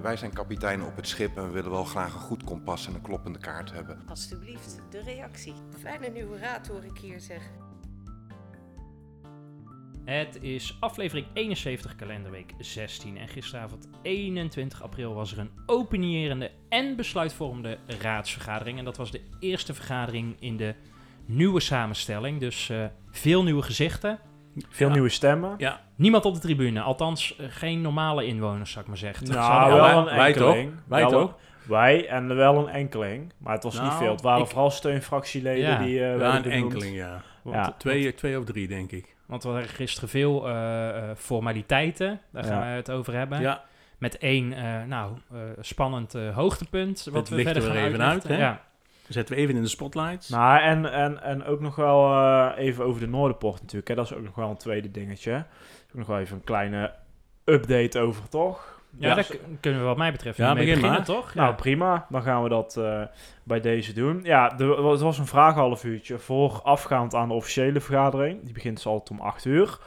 Wij zijn kapitein op het schip en we willen wel graag een goed kompas en een kloppende kaart hebben. Alsjeblieft, de reactie. Fijne nieuwe raad hoor ik hier zeggen. Het is aflevering 71, kalenderweek 16. En gisteravond 21 april was er een opinierende en besluitvormende raadsvergadering. En dat was de eerste vergadering in de nieuwe samenstelling. Dus uh, veel nieuwe gezichten. Veel Ja. nieuwe stemmen. Ja, niemand op de tribune. Althans, uh, geen normale inwoners, zou ik maar zeggen. Nou, wel wij- een wij enkeling. toch? Wij Wel toch? een- Wij en wel een enkeling. Maar het was niet Nou, veel. Het waren ik- vooral steunfractieleden Ja. die eh Ja, een enkeling, ja. Want Ja. Twee, twee of drie, denk ik. Want we hadden gisteren veel eh, eh, formaliteiten. Daar gaan Ja. we het over hebben. Ja, Met één, eh, nou, eh, spannend eh, hoogtepunt. Wat Het we licht verder er gaan even uitlichten. uit, hè? Ja. Zetten we even in de spotlights. Nou, en, en, en ook nog wel eh, even over de Noorderpoort natuurlijk. Hè. Dat is ook nog wel een tweede dingetje. Ook nog wel even een kleine update over, toch? Ja, Ja. daar k- kunnen we wat mij betreft Ja, mee begin beginnen, maar. toch? Nou, Ja. prima. Dan gaan we dat eh, bij deze doen. Ja, er was, was een vraaghalf uurtje voorafgaand aan de officiële vergadering. Die begint dus altijd om 8 uur.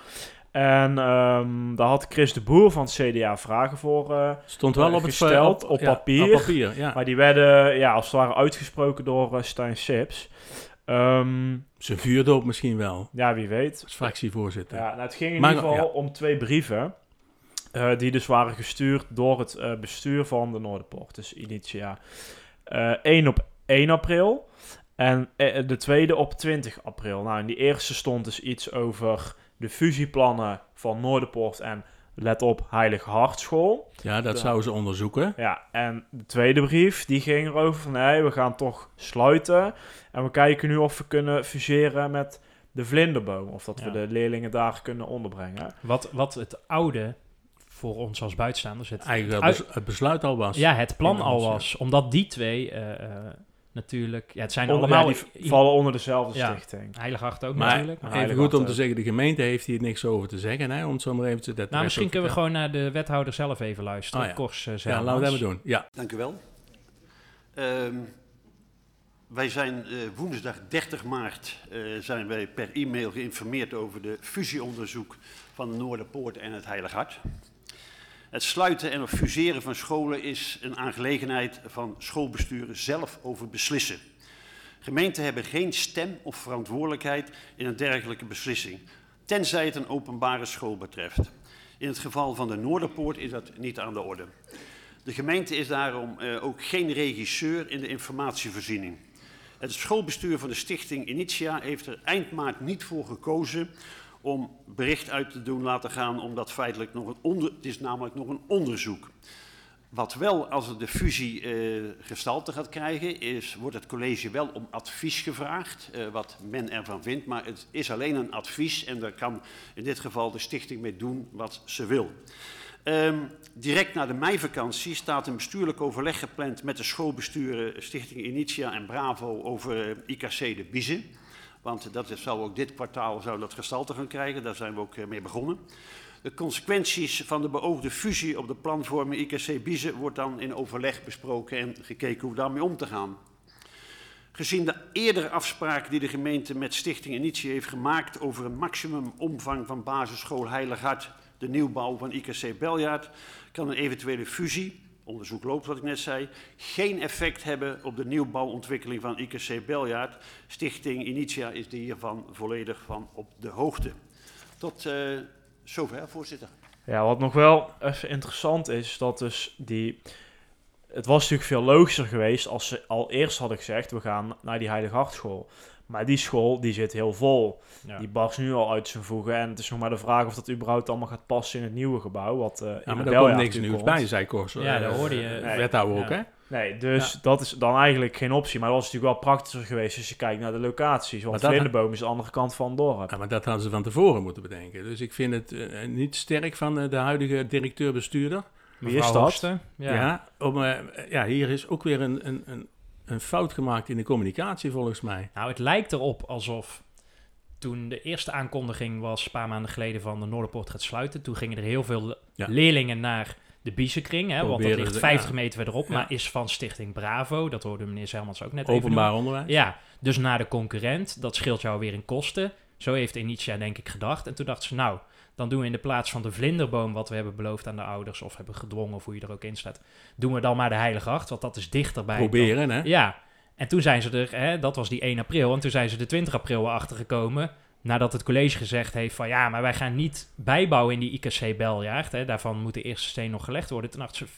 En ehm, daar had Chris de Boer van het CDA vragen voor. eh, Stond wel eh, op het gesteld op ja, papier. Op papier, ja. maar die werden ja, als het ware uitgesproken door eh, Stijn Sips. Ehm, Zijn vuurdoop misschien wel, ja, wie weet. als fractievoorzitter. Ja, nou, het ging in Maar- ieder geval ja. om twee brieven. die dus waren gestuurd door het bestuur van de Noorderpoort. Dus Initia. Eén op 1 april. En de tweede op 20 april. Nou, in die eerste stond dus iets over de fusieplannen van Noorderpoort en let op Heilige Hartschool. Ja, dat zouden ze onderzoeken. Ja, en de tweede brief die ging erover van nee, we gaan toch sluiten. En we kijken nu of we kunnen fuseren met de vlinderboom. Of dat Ja. we de leerlingen daar kunnen onderbrengen. Wat, wat het oude voor ons als buitenstaanders, het, Eigenlijk het besluit al was. ja, het plan al was. Omdat die twee eh, eh, natuurlijk, ja, het zijn Onder, allemaal... ja, die vallen onder dezelfde Ja. stichting. Heiligart ook Maar natuurlijk. Maar even goed om Hart, te zeggen, de gemeente heeft hier niks over te zeggen. Hè, om het zo maar even te... Dat Nou, misschien kunnen we gewoon... naar de wethouder zelf even luisteren. Oh ja. Kors eh, Ja, laten we dat doen. Ja, Dank u wel. Ehm, wij zijn eh, woensdag 30 maart eh, zijn wij per e-mail geïnformeerd over de fusieonderzoek van de Noorderpoort en het Heilig Hart. Het sluiten en of fuseren van scholen is een aangelegenheid van schoolbesturen zelf over beslissen. Gemeenten hebben geen stem of verantwoordelijkheid in een dergelijke beslissing, tenzij het een openbare school betreft. In het geval van de Noorderpoort is dat niet aan de orde. De gemeente is daarom eh, ook geen regisseur in de informatievoorziening. Het schoolbestuur van de stichting Initia heeft er eind maart niet voor gekozen om bericht uit te doen laten gaan, omdat feitelijk nog een onder, het is namelijk nog een onderzoek. Wat wel, als de fusie eh, gestalte gaat krijgen, is, wordt het college wel om advies gevraagd, eh, wat men ervan vindt. Maar het is alleen een advies en daar kan in dit geval de stichting mee doen wat ze wil. Ehm, direct na de meivakantie staat een bestuurlijk overleg gepland met de schoolbesturen Stichting Initia en Bravo over eh, IKC de Biezen. Want dat zou ook dit kwartaal zou dat gestalte gaan krijgen, daar zijn we ook eh, mee begonnen. De consequenties van de beoogde fusie op de planvorming IKC Biezen wordt dan in overleg besproken en gekeken hoe daarmee om te gaan. Gezien de eerdere afspraken die de gemeente met Stichting Initie heeft gemaakt over een maximumomvang van basisschool Heilig Hart, de nieuwbouw van IKC Beljaard, kan een eventuele fusie, onderzoek loopt wat ik net zei, geen effect hebben op de nieuwbouwontwikkeling van IKC Beljaard. Stichting Initia is hiervan volledig van op de hoogte. Tot eh, zover, voorzitter. Ja, wat nog wel even interessant is, is dat dus die... Het was natuurlijk veel logischer geweest als ze al eerst hadden gezegd, we gaan naar die Heilige Hartschool. Maar die school, die zit heel vol. Ja. Die barst nu al uit zijn voegen. En het is nog maar de vraag of dat überhaupt allemaal gaat passen in het nieuwe gebouw. Wat, eh in ja de maar daar komt niks nieuws komt. bij, zei Kors. Ja, eh, daar hoorde je. Nee. Wethouder ook, Ja. hè? Nee, dus Ja. dat is dan eigenlijk geen optie. Maar dat was natuurlijk wel praktischer geweest als je kijkt naar de locaties. Want Maar dat- Vlinderboom is de andere kant van het dorp. Ja, maar dat hadden ze van tevoren moeten bedenken. Dus ik vind het eh, niet sterk van de huidige directeur-bestuurder. Wie is dat? Ja. Ja. om, ja, hier is ook weer een, een, een een fout gemaakt in de communicatie volgens mij. Nou, het lijkt erop alsof toen de eerste aankondiging was, een paar maanden geleden, van de Noorderpoort gaat sluiten. Toen gingen er heel veel Ja. leerlingen naar de Biezenkring, hè, want dat ligt ze- 50 ja. meter verderop, Ja. maar is van Stichting Bravo. Dat hoorde meneer Zelmans ook net even Openbaar noemen. onderwijs. Ja, dus naar de concurrent. Dat scheelt jou weer in kosten. Zo heeft Initia denk ik gedacht. En toen dachten ze, nou, dan doen we in de plaats van de vlinderboom... wat we hebben beloofd aan de ouders of hebben gedwongen... of hoe je er ook in staat... doen we dan maar de Heilige Acht, want dat is dichterbij. dan- Proberen, hè? Ja, en toen zijn ze er, hè, dat was die 1 april... en toen zijn ze de 20 april erachter gekomen... nadat het college gezegd heeft van... ja, maar wij gaan niet bijbouwen in die IKC-beljaard. Hè, daarvan moet de eerste steen nog gelegd worden. Toen dachten ze,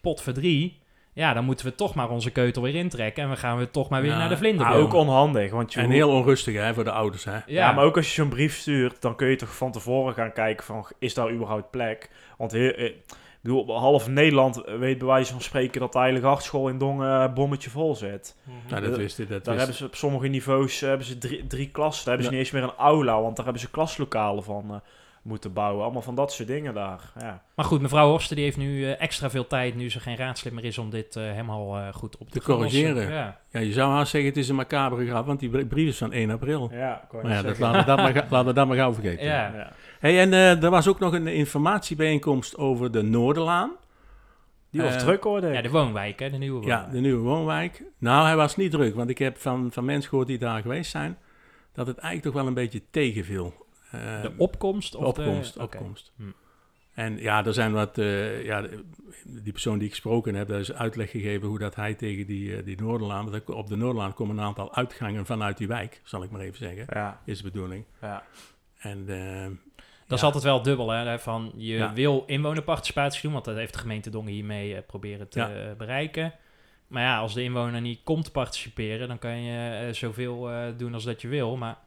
pot voor drie... Ja, dan moeten we toch maar onze keutel weer intrekken. En we gaan we toch maar weer Ja, naar de Maar vlinderboom. ook onhandig, want je En heel onrustig hè, voor de ouders. Hè? Ja. maar ook als je zo'n brief stuurt, dan kun je toch van tevoren gaan kijken van, is daar überhaupt plek? Want heel, eh, ik bedoel, half Nederland weet bij wijze van spreken dat de Heilige Hartschool in Dongen een bommetje vol zit. Nou, dat Eh, wist ik. Dat Daar hebben ze op sommige niveaus eh, hebben ze drie, drie klassen. Daar hebben ze Ja. niet eens meer een aula, want daar hebben ze klaslokalen van eh, moeten bouwen. Allemaal van dat soort dingen daar. Ja. Maar goed, mevrouw Horsten die heeft nu eh, extra veel tijd, nu ze geen raadslid meer is, om dit eh, helemaal eh, goed op te, Te corrigeren. Ja. Ja, je zou haast zeggen het is een macabere grap, want die brie- brief is van 1 april. Ja, Maar ja, dat, laten, we dat maar, ga- laten we dat maar gauw vergeten. Ja. Ja. Hey, en eh, er was ook nog een informatiebijeenkomst over de Noorderlaan. Die was druk hoor, ja, de woonwijk, hè, de nieuwe Ja, woonwijk. de nieuwe woonwijk. Nou, hij was niet druk, want ik heb van, van mensen gehoord die daar geweest zijn, dat het eigenlijk toch wel een beetje tegenviel. Eh, De opkomst? Of opkomst, de... opkomst. Hm. En ja, er zijn wat, eh, ja, die persoon die ik gesproken heb, daar is uitleg gegeven hoe dat hij tegen die, eh, die Noorderlaan, want op de Noorderlaan komen een aantal uitgangen vanuit die wijk, zal ik maar even zeggen, Ja, is de bedoeling. ja. En eh, Dat is altijd wel dubbel, hè, van je Ja. wil inwonerparticipatie doen, want dat heeft de gemeente Dongen hiermee eh, proberen te Ja. bereiken. Maar ja, als de inwoner niet komt participeren, dan kan je zoveel doen als dat je wil, maar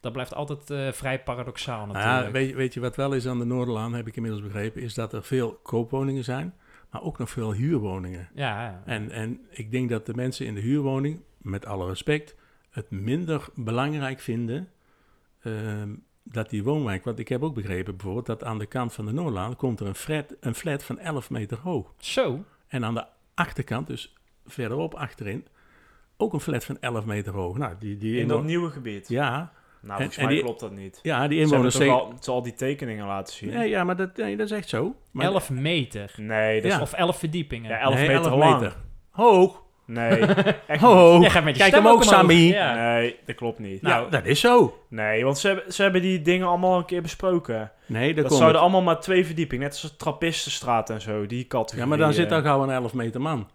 dat blijft altijd eh, vrij paradoxaal natuurlijk. ja, weet, je- weet je wat wel is aan de Noorderlaan, heb ik inmiddels begrepen, is dat er veel koopwoningen zijn, maar ook nog veel huurwoningen. ja, ja. En, en ik denk dat de mensen in de huurwoning, met alle respect, het minder belangrijk vinden ehm, dat die woonwijk, want ik heb ook begrepen bijvoorbeeld dat aan de kant van de Noorderlaan komt er een flat, een flat van 11 meter hoog. Zo, En aan de achterkant, dus verderop achterin, ook een flat van 11 meter hoog. Nou, die, die In dat nieuwe gebied. Ja, Nou, En- volgens en mij die- klopt dat niet. ja, die Ze hebben inwoners toch zeggen... al, ze al die tekeningen laten zien. Ja, ja, maar dat, nee, dat is echt zo. Maar 11 meter. Nee, dat is Ja. Of 11 verdiepingen. Ja, 11 Nee, meter 11 lang. meter. Hoog. Nee, echt Hoog. Jij gaat met je Kijk stem hem ook, omhoog. Sammy. Ja. Nee, dat klopt niet. Nou, Nou, dat is zo. Nee, want ze hebben, ze hebben die dingen allemaal een keer besproken. Nee, dat, Dat komt zouden allemaal maar twee verdiepingen, net als de Trappistenstraat en zo, die categorie. Ja, maar dan zit eh. daar gauw een 11 meter man.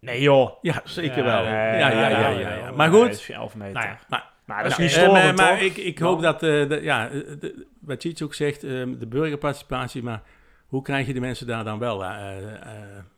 Nee joh. Ja, zeker Ja, wel. nee, ja, ja, ja, ja, ja, ja, Maar Nee, goed. dat is 11 meter. Nou ja. Maar, Maar dat is Ja, niet eh, storend, maar, maar toch? ik, ik hoop dat, eh, de, ja, eh, de, wat Cheats ook zegt, eh, de burgerparticipatie, maar hoe krijg je die mensen daar dan wel? eh, eh,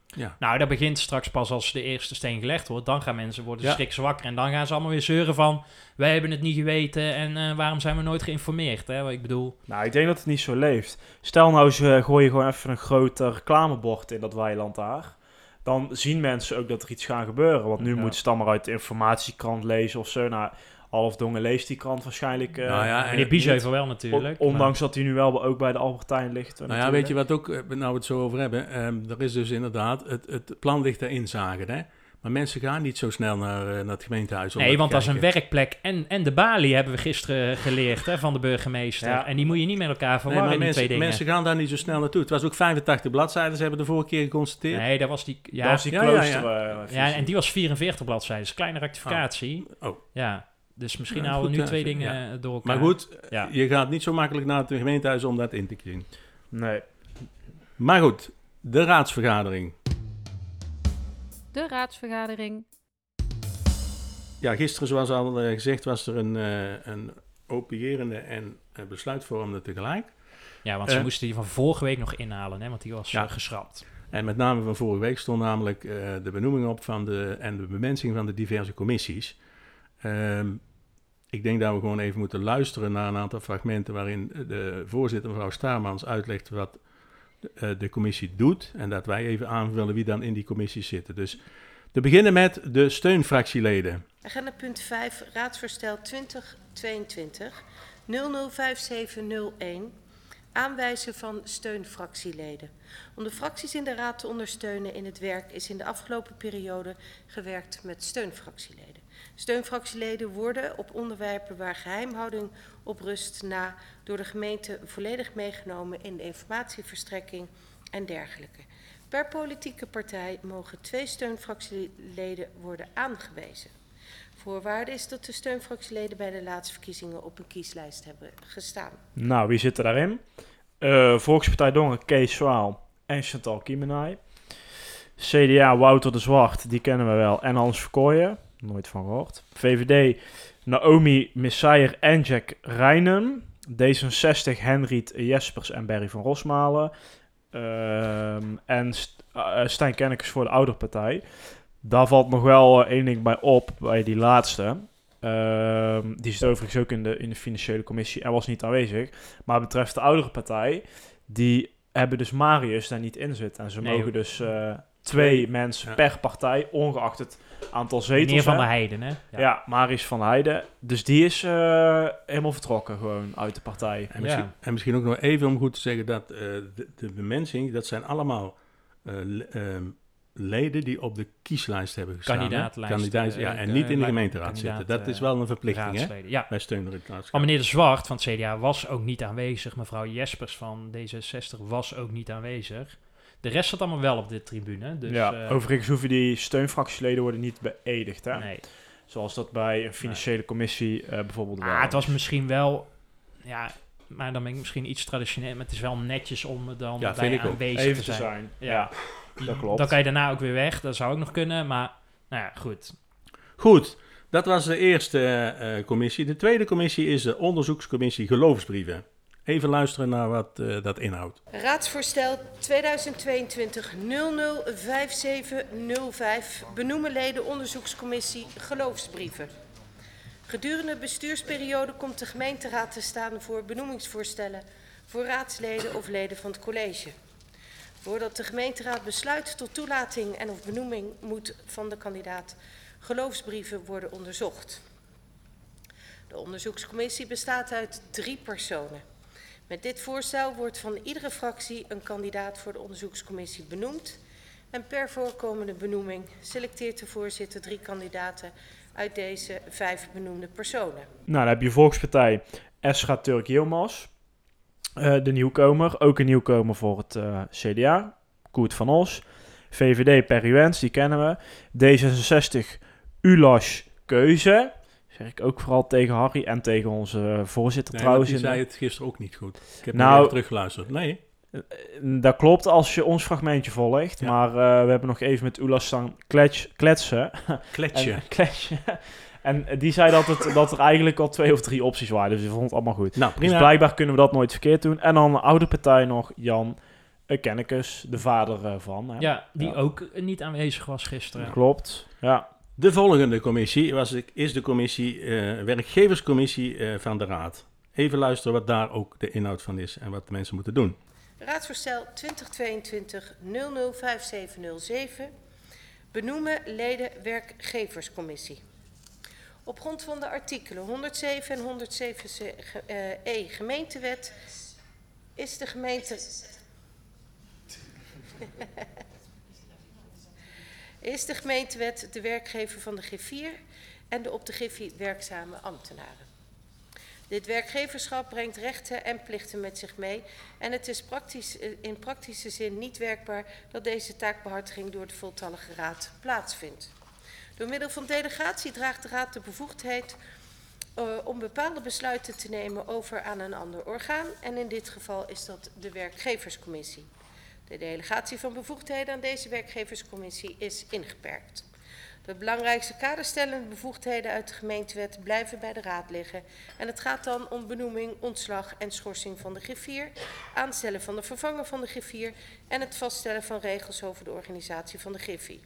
ja. Nou, dat begint straks pas als de eerste steen gelegd wordt. Dan gaan mensen worden Ja. schrik zwakker. En dan gaan ze allemaal weer zeuren van... wij hebben het niet geweten en eh, waarom zijn we nooit geïnformeerd? Hè? Wat ik bedoel... Nou, ik denk dat het niet zo leeft. Stel nou, ze gooien gewoon even een groot reclamebord in dat weiland daar. Dan zien mensen ook dat er iets gaat gebeuren. Want nu Ja. moeten ze dan maar uit de informatiekrant lezen of zo. Nou, Half Dongen leest die krant waarschijnlijk. eh, Nou ja, en- Meneer wel natuurlijk. on- ondanks dat hij nu wel ook bij de Albertijn ligt. eh, Nou ja, weet je wat ook, eh, nou we het zo over hebben, ehm, er is dus inderdaad, het, het plan ligt erin zagen, hè. Maar mensen gaan niet zo snel naar, naar het gemeentehuis. om Nee, want is een werkplek en, en de balie hebben we gisteren geleerd hè, van de burgemeester. Ja. En die moet je niet met elkaar Nee, verwarren, maar die mensen, twee dingen. mensen gaan daar niet zo snel naartoe. Het was ook 85 bladzijden, ze hebben de vorige keer geconstateerd. Nee, dat was die... Ja, dat is die ja, ja, klooster. ja. ja, visie. en die was 44 bladzijden. Dus kleine rectificatie. Oh. Ja, dus misschien Ja, houden we nu twee ja. dingen eh, door elkaar. Maar goed, Ja. je gaat niet zo makkelijk naar het gemeentehuis om dat in te zien. Nee. Maar goed, de raadsvergadering. De raadsvergadering. Ja, gisteren, zoals al eh, gezegd, was er een, eh, een opiërende en besluitvormende tegelijk. Ja, want ze moesten die van vorige week nog inhalen, hè, want die was Ja. geschrapt. En met name van vorige week stond namelijk eh, de benoeming op van de, en de bemensing van de diverse commissies. Ehm, ik denk dat we gewoon even moeten luisteren naar een aantal fragmenten waarin de voorzitter, mevrouw Staarmans, uitlegt wat de, eh, de commissie doet. En dat wij even aanvullen wie dan in die commissies zitten. Dus te beginnen met de steunfractieleden. Agenda punt 5, raadsvoorstel 2022 005701. Aanwijzen van steunfractieleden. Om de fracties in de Raad te ondersteunen in het werk is in de afgelopen periode gewerkt met steunfractieleden. Steunfractieleden worden op onderwerpen waar geheimhouding op rust na door de gemeente volledig meegenomen in de informatieverstrekking en dergelijke. Per politieke partij mogen twee steunfractieleden worden aangewezen. Voorwaarde is dat de steunfractieleden bij de laatste verkiezingen op een kieslijst hebben gestaan. Nou, wie zit er daarin? Eh, Volkspartij Dongen, Kees Zwaal en Chantal Kiemenay. CDA, Wouter de Zwart, die kennen we wel. En Hans Verkooyen, nooit van gehoord. VVD, Naomi Messijer en Jack Reinen. D66, Henriet Jespers en Berry van Rosmalen. Ehm, en St uh, Stijn Kennekes voor de ouderpartij. Daar valt nog wel één ding bij op, bij die laatste. Ehm, die zit overigens ook in de, in de financiële commissie en was niet aanwezig. Maar betreft de oudere partij, die hebben dus Marius daar niet in zitten. En ze Nee, mogen dus eh, twee mensen Ja. per partij, ongeacht het aantal zetels. Meneer van der Heijden, hè? Ja. Marius van Heijden. Dus die is eh, helemaal vertrokken gewoon uit de partij. En misschien, Ja. en misschien ook nog even om goed te zeggen dat eh, de, de bemensing, dat zijn allemaal eh, le- ehm, leden die op de kieslijst hebben gestaan. Kandidaatlijst, Kandidaat, ja, en niet in de gemeenteraad zitten. Dat is wel een verplichting, hè? Ja. Bij steun door het raadschap. Maar meneer De Zwart van het CDA was ook niet aanwezig. Mevrouw Jespers van D66 was ook niet aanwezig. De rest zat allemaal wel op de tribune. Dus, ja, eh, overigens hoeven die steunfractieleden worden niet beëdigd. Hè? Nee. Zoals dat bij een financiële commissie eh, bijvoorbeeld wel Ah, het was is. misschien wel... Ja, maar dan ben ik misschien iets traditioneel. Maar het is wel netjes om dan Ja, bij aanwezig even te te zijn. zijn. Ja. Ja, dat klopt. Dan kan je daarna ook weer weg. Dat zou ook nog kunnen. Maar nou ja, goed. Goed, dat was de eerste eh, commissie. De tweede commissie is de onderzoekscommissie geloofsbrieven. Even luisteren naar wat eh, dat inhoudt. Raadsvoorstel 2022-005705 benoemen leden onderzoekscommissie geloofsbrieven. Gedurende de bestuursperiode komt de gemeenteraad te staan voor benoemingsvoorstellen voor raadsleden of leden van het college. Voordat de gemeenteraad besluit tot toelating en of benoeming moet van de kandidaat geloofsbrieven worden onderzocht. De onderzoekscommissie bestaat uit drie personen. Met dit voorstel wordt van iedere fractie een kandidaat voor de onderzoekscommissie benoemd. En per voorkomende benoeming selecteert de voorzitter drie kandidaten uit deze vijf benoemde personen. Nou, dan heb je Volkspartij Esra Turk Yilmaz. Eh, de nieuwkomer, ook een nieuwkomer voor het eh, CDA. Koert van Os. VVD Perry Wens, die kennen we. D66 Ulas Keuze. Zeg ik ook vooral tegen Harry en tegen onze eh, voorzitter Nee, trouwens. die zei het gisteren ook niet goed. Ik heb Nou- teruggeluisterd. Nee, Dat klopt als je ons fragmentje volgt. Ja. Maar eh, we hebben nog even met Ulas staan klets, kletsen. kletsje. En, kletsje. en eh, die zei dat, het, dat er eigenlijk al twee of drie opties waren. Dus die vond het allemaal goed. nou, Dus prima. blijkbaar kunnen we dat nooit verkeerd doen. En dan de oude partij nog, Jan Kennekes, de vader eh, van. Hè? Ja, die Ja. ook niet aanwezig was gisteren. Klopt, ja. De volgende commissie was, is de commissie, eh, werkgeverscommissie eh, van de Raad. Even luisteren wat daar ook de inhoud van is en wat mensen moeten doen. Raadsvoorstel 2022-005707 benoemen leden werkgeverscommissie. Op grond van de artikelen 107 en 107 eh, gemeentewet is de gemeente... is de gemeentewet de werkgever van de G4 en de op de G4 werkzame ambtenaren. Dit werkgeverschap brengt rechten en plichten met zich mee en het is praktisch, eh, in praktische zin niet werkbaar dat deze taakbehartiging door de voltallige raad plaatsvindt. Door middel van delegatie draagt de raad de bevoegdheid uh, om bepaalde besluiten te nemen over aan een ander orgaan en in dit geval is dat de werkgeverscommissie. De delegatie van bevoegdheden aan deze werkgeverscommissie is ingeperkt. De belangrijkste kaderstellende bevoegdheden uit de gemeentewet blijven bij de raad liggen. En het gaat dan om benoeming, ontslag en schorsing van de griffier, aanstellen van de vervanger van de griffier en het vaststellen van regels over de organisatie van de griffie.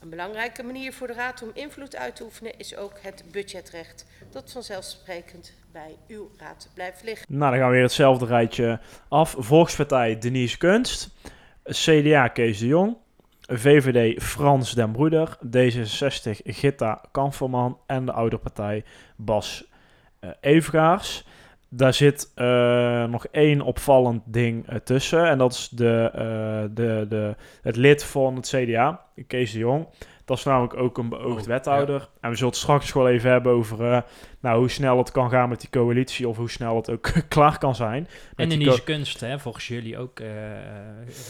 Een belangrijke manier voor de raad om invloed uit te oefenen is ook het budgetrecht, dat vanzelfsprekend bij uw raad blijft liggen. Nou, dan gaan we weer hetzelfde rijtje af. Volkspartij Denise Kunst. CDA Kees de Jong. VVD Frans den Broeder. D66 Gitta Kamferman. En de oude partij Bas uh, daar zit eh, nog één opvallend ding eh, tussen. En dat is de, de, de, het lid van het CDA, Kees de Jong. Dat is namelijk ook een beoogd Oh, wethouder. En we zullen het straks wel even hebben over eh, nou, hoe snel het kan gaan met die coalitie. Of hoe snel het ook klaar kan zijn. En die in deze kunst, hè, volgens jullie ook eh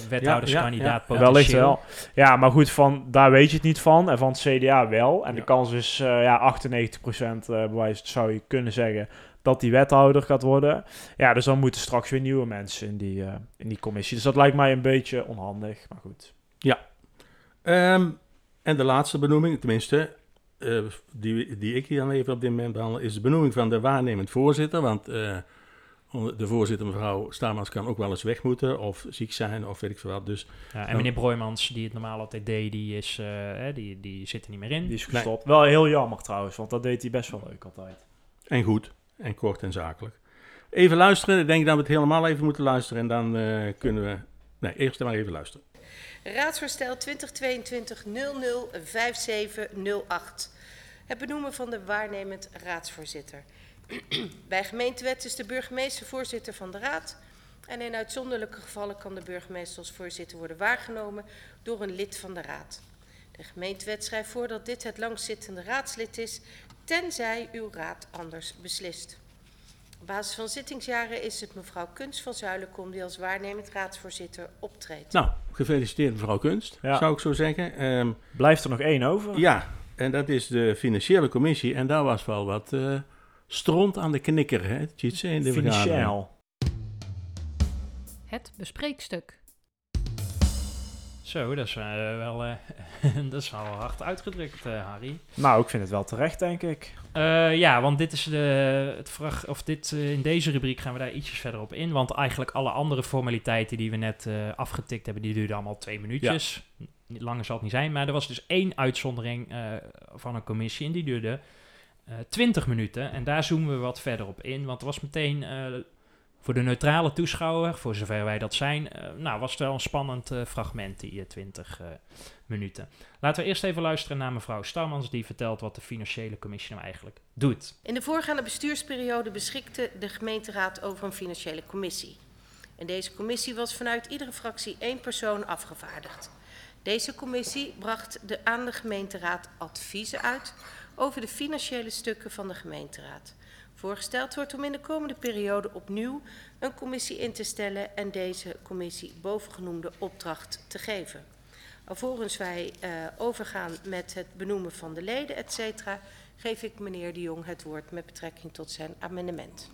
wethouderskandidaat ja, ja. Wellicht potentieel. wel. Ja, maar goed, van, daar weet je het niet van. En van het CDA wel. En de Ja. kans is eh ja, 98% eh bewijs, zou je kunnen zeggen, dat die wethouder gaat worden. Ja, dus dan moeten straks weer nieuwe mensen in die, eh, in die commissie. Dus dat lijkt mij een beetje onhandig. Maar goed. Ehm, en de laatste benoeming, tenminste, eh, die, die ik hier dan even op dit moment behandel, is de benoeming van de waarnemend voorzitter. Want eh, de voorzitter, mevrouw Stamans, kan ook wel eens weg moeten of ziek zijn of weet ik veel wat. Dus Ja, en meneer Broijmans, die het normaal altijd deed, die, is, eh, hè, die, die zit er niet meer in. Die is gestopt. Wel heel jammer trouwens, want dat deed hij best wel leuk altijd. En goed, en kort en zakelijk. Even luisteren, ik denk dat we het helemaal even moeten luisteren en dan eh, kunnen we... Nee, eerst maar even luisteren. Raadsvoorstel 2022-005708. Het benoemen van de waarnemend raadsvoorzitter. Bij gemeentewet is de burgemeester voorzitter van de raad. En in uitzonderlijke gevallen kan de burgemeester als voorzitter worden waargenomen door een lid van de raad. De gemeentewet schrijft voor dat dit het langstzittende raadslid is, tenzij uw raad anders beslist. Op basis van zittingsjaren is het mevrouw Kunst van Zuilenkom die als waarnemend raadsvoorzitter optreedt. Nou, gefeliciteerd mevrouw Kunst, Ja. zou ik zo zeggen. Ehm, Blijft er nog één over? ja, en dat is de financiële commissie. En daar was wel wat eh, stront aan de knikker, hè, Tjitse, in de. Financieel. Het bespreekstuk. Zo, dat is, eh, wel, eh, dat is wel hard uitgedrukt, eh, Harry. Nou, ik vind het wel terecht, denk ik. Ja, want dit is de, het vraag, of dit, in deze rubriek gaan we daar ietsjes verder op in. Want eigenlijk alle andere formaliteiten die we net afgetikt hebben, die duurden allemaal twee minuutjes. Niet Langer zal het niet zijn, maar er was dus één uitzondering van een commissie en die duurde eh 20 minuten. En daar zoomen we wat verder op in, want er was meteen voor de neutrale toeschouwer, voor zover wij dat zijn, eh, nou was het wel een spannend eh, fragment, die eh, 20 eh, minuten. Laten we eerst even luisteren naar mevrouw Starmans, die vertelt wat de financiële commissie nou eigenlijk doet. In de voorgaande bestuursperiode beschikte de gemeenteraad over een financiële commissie. In deze commissie was vanuit iedere fractie één persoon afgevaardigd. Deze commissie bracht de, aan de gemeenteraad adviezen uit over de financiële stukken van de gemeenteraad. Voorgesteld wordt om in de komende periode opnieuw een commissie in te stellen en deze commissie bovengenoemde opdracht te geven. Alvorens wij eh, overgaan met het benoemen van de leden, et cetera, geef ik meneer De Jong het woord met betrekking tot zijn amendement.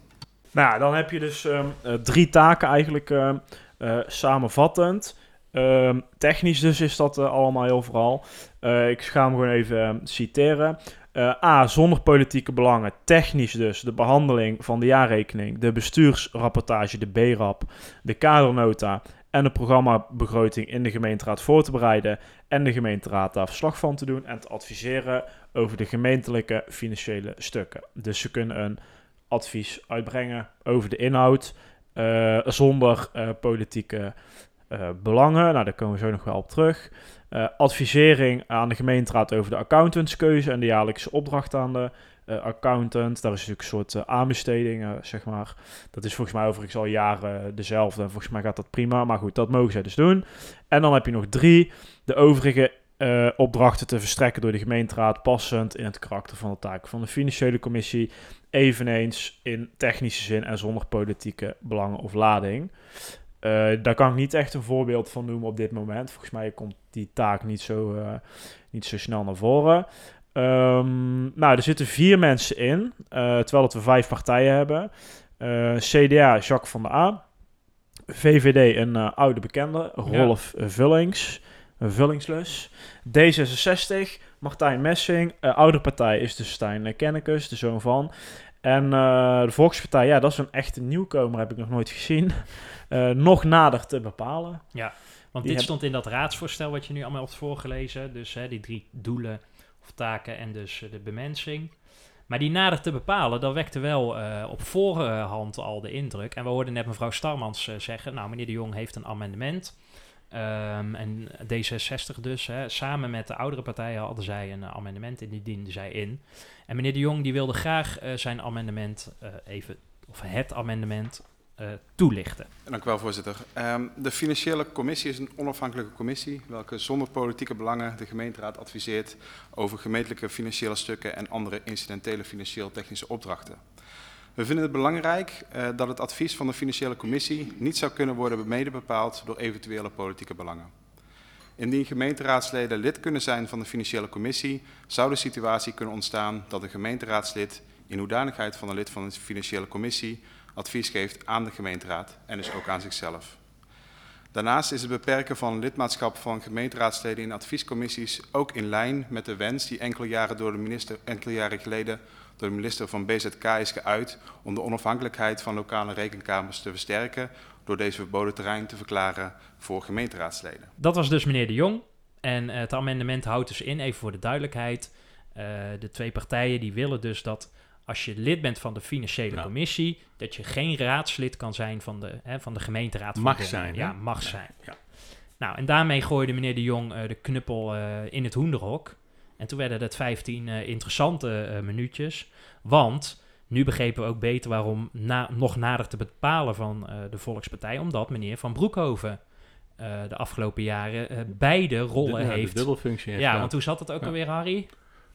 Nou, dan heb je dus ehm, eh, drie taken eigenlijk ehm, eh, samenvattend. Ehm, technisch dus is dat allemaal heel vooral. Ik ga hem gewoon even citeren. Eh, A. Zonder politieke belangen. Technisch dus de behandeling van de jaarrekening, de bestuursrapportage, de BRAP, de kadernota en de programmabegroting in de gemeenteraad voor te bereiden en de gemeenteraad daar verslag van te doen en te adviseren over de gemeentelijke financiële stukken. Dus ze kunnen een advies uitbrengen over de inhoud eh, zonder eh, politieke eh, belangen. Nou, daar komen we zo nog wel op terug. Eh, advisering aan de gemeenteraad over de accountantskeuze en de jaarlijkse opdracht aan de eh, accountant. Daar is natuurlijk een soort aanbesteding, zeg maar. Dat is volgens mij overigens al jaren dezelfde. En volgens mij gaat dat prima. Maar goed, dat mogen zij dus doen. En dan heb je nog drie. De overige opdrachten te verstrekken door de gemeenteraad, passend in het karakter van de taken van de financiële commissie, eveneens in technische zin en zonder politieke belangen of lading. Eh, daar kan ik niet echt een voorbeeld van noemen op dit moment. Volgens mij komt die taak niet zo, eh, niet zo snel naar voren. Ehm, nou, er zitten vier mensen in, eh, terwijl dat we vijf partijen hebben. CDA, Jacques van der A. VVD, een oude bekende, Rolf Vullings. Een Vullingslus. D66, Martijn Messing. Oude partij is dus Stijn Kennekes, de zoon van. En eh, de Volkspartij, ja, dat is een echte nieuwkomer, heb ik nog nooit gezien. Eh, nog nader te bepalen. Want Die dit stond in dat raadsvoorstel wat je nu allemaal hebt voorgelezen. Dus hè, die drie doelen of taken en dus eh, de bemensing. Maar die nader te bepalen, dat wekte wel op voorhand al de indruk. En we hoorden net mevrouw Starmans zeggen, nou meneer de Jong heeft een amendement. Ehm, en D66 dus, hè, samen met de oudere partijen hadden zij een eh, amendement en die dienden zij in. En meneer de Jong die wilde graag eh, zijn amendement eh, even of het amendement toelichten. Dank u wel, voorzitter. Ehm, de Financiële Commissie is een onafhankelijke commissie welke zonder politieke belangen de gemeenteraad adviseert over gemeentelijke financiële stukken en andere incidentele financieel-technische opdrachten. We vinden het belangrijk eh, dat het advies van de Financiële Commissie niet zou kunnen worden mede bepaald door eventuele politieke belangen. Indien gemeenteraadsleden lid kunnen zijn van de Financiële Commissie, zou de situatie kunnen ontstaan dat een gemeenteraadslid in hoedanigheid van een lid van de Financiële Commissie advies geeft aan de gemeenteraad en dus ook aan zichzelf. Daarnaast is het beperken van lidmaatschap van gemeenteraadsleden in adviescommissies ook in lijn met de wens die enkele jaren, door de minister, enkele jaren geleden door de minister van BZK is geuit om de onafhankelijkheid van lokale rekenkamers te versterken door deze verboden terrein te verklaren voor gemeenteraadsleden. Dat was dus meneer De Jong. En eh, het amendement houdt dus in, even voor de duidelijkheid, uh, de twee partijen die willen dus dat als je lid bent van de financiële Ja. commissie, dat je geen raadslid kan zijn van de, hè, van de gemeenteraad. van Mag zijn, hè? Ja, mag Ja, zijn. ja. Nou, en daarmee gooide meneer De Jong eh, de knuppel eh, in het hoenderhok. En toen werden het 15 eh, interessante eh, minuutjes. Want nu begrepen we ook beter waarom na, nog nader te bepalen van eh, de Volkspartij. Omdat meneer Van Broekhoven de afgelopen jaren beide rollen Ja, de heeft. dubbelfunctie heeft Ja, want hoe zat het ook Ja. alweer, Harry?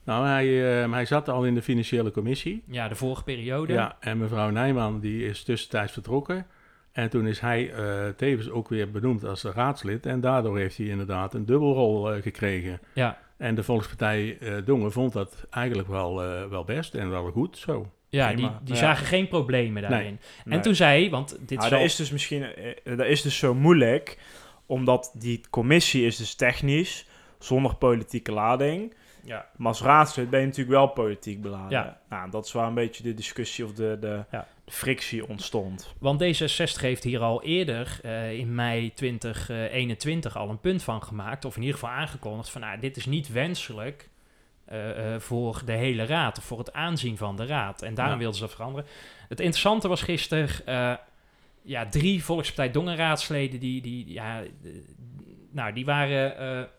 Nou, hij, hij zat al in de financiële commissie. Ja, de vorige periode. Ja, en mevrouw Nijman die is tussentijds vertrokken. En toen is hij tevens ook weer benoemd als raadslid. En daardoor heeft hij inderdaad een dubbelrol eh, gekregen. Ja. En de Volkspartij eh Dongen vond dat eigenlijk wel, eh, wel best en wel goed zo. Ja, die, Prima. die Ja. zagen geen problemen daarin. Nee. En toen zei want dit Nou, zal... dat is dus misschien eh, dat is dus zo moeilijk, omdat die commissie is dus technisch, zonder politieke lading. Ja. Maar als raadslid ben je natuurlijk wel politiek beladen. Ja. Nou, dat is waar een beetje de discussie of de, de, Ja. Frictie ontstond. Want D66 heeft hier al eerder eh, in mei 2021 al een punt van gemaakt, of in ieder geval aangekondigd van nou, dit is niet wenselijk eh, eh, voor de hele raad of voor het aanzien van de raad. En daarom Ja. wilden ze dat veranderen. Het interessante was gisteren, ja, drie Volkspartij Dongen-raadsleden die, die, ja, nou, die waren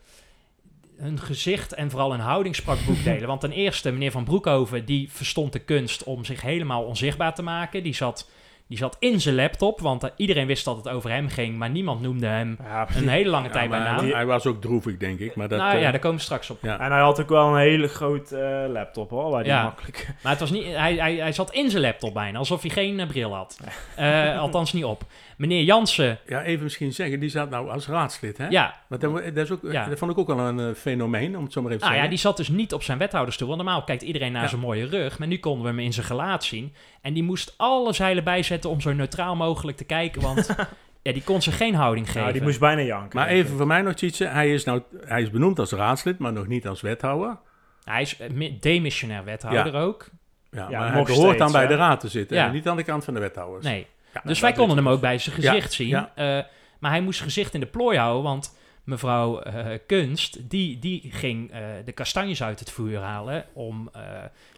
hun gezicht en vooral hun houding sprak boekdelen. Want ten eerste, meneer Van Broekhoven, die verstond de kunst om zich helemaal onzichtbaar te maken. Die zat, die zat in zijn laptop, want eh, iedereen wist dat het over hem ging, maar niemand noemde hem Ja, een hele lange Ja, tijd bij naam. hij was ook droevig, denk ik. Maar dat, nou eh, ja, daar komen we straks op. ja. En hij had ook wel een hele grote eh, laptop hoor, waar hij Ja. makkelijk... Maar het was niet, hij, hij, hij zat in zijn laptop bijna, alsof hij geen eh, bril had. Eh, althans niet op. Meneer Jansen, ja, even misschien zeggen, die zat nou als raadslid, hè? ja, Want dat, dat, is ook, Ja. dat vond ik ook wel een eh, fenomeen, om het zo maar even te Nou ja, zeggen. die zat dus niet op zijn wethouderstoel. Want normaal kijkt iedereen naar Ja. zijn mooie rug. Maar nu konden we hem in zijn gelaat zien. En die moest alle zeilen bijzetten om zo neutraal mogelijk te kijken. Want ja, die kon ze geen houding geven. Nou, die moest bijna janken. Maar even voor mij nog iets. Hij is, nou, hij is benoemd als raadslid, maar nog niet als wethouder. Hij is eh, mi- demissionair wethouder ook. Ja, Ja, maar hij behoort dan bij de raad te zitten. Ja. En niet aan de kant van de wethouders. Nee. Ja, dus wij konden hem ook bij zijn gezicht zien. ja. Eh, maar hij moest gezicht in de plooi houden. Want mevrouw eh, Kunst, die, die ging eh, de kastanjes uit het vuur halen. Om eh,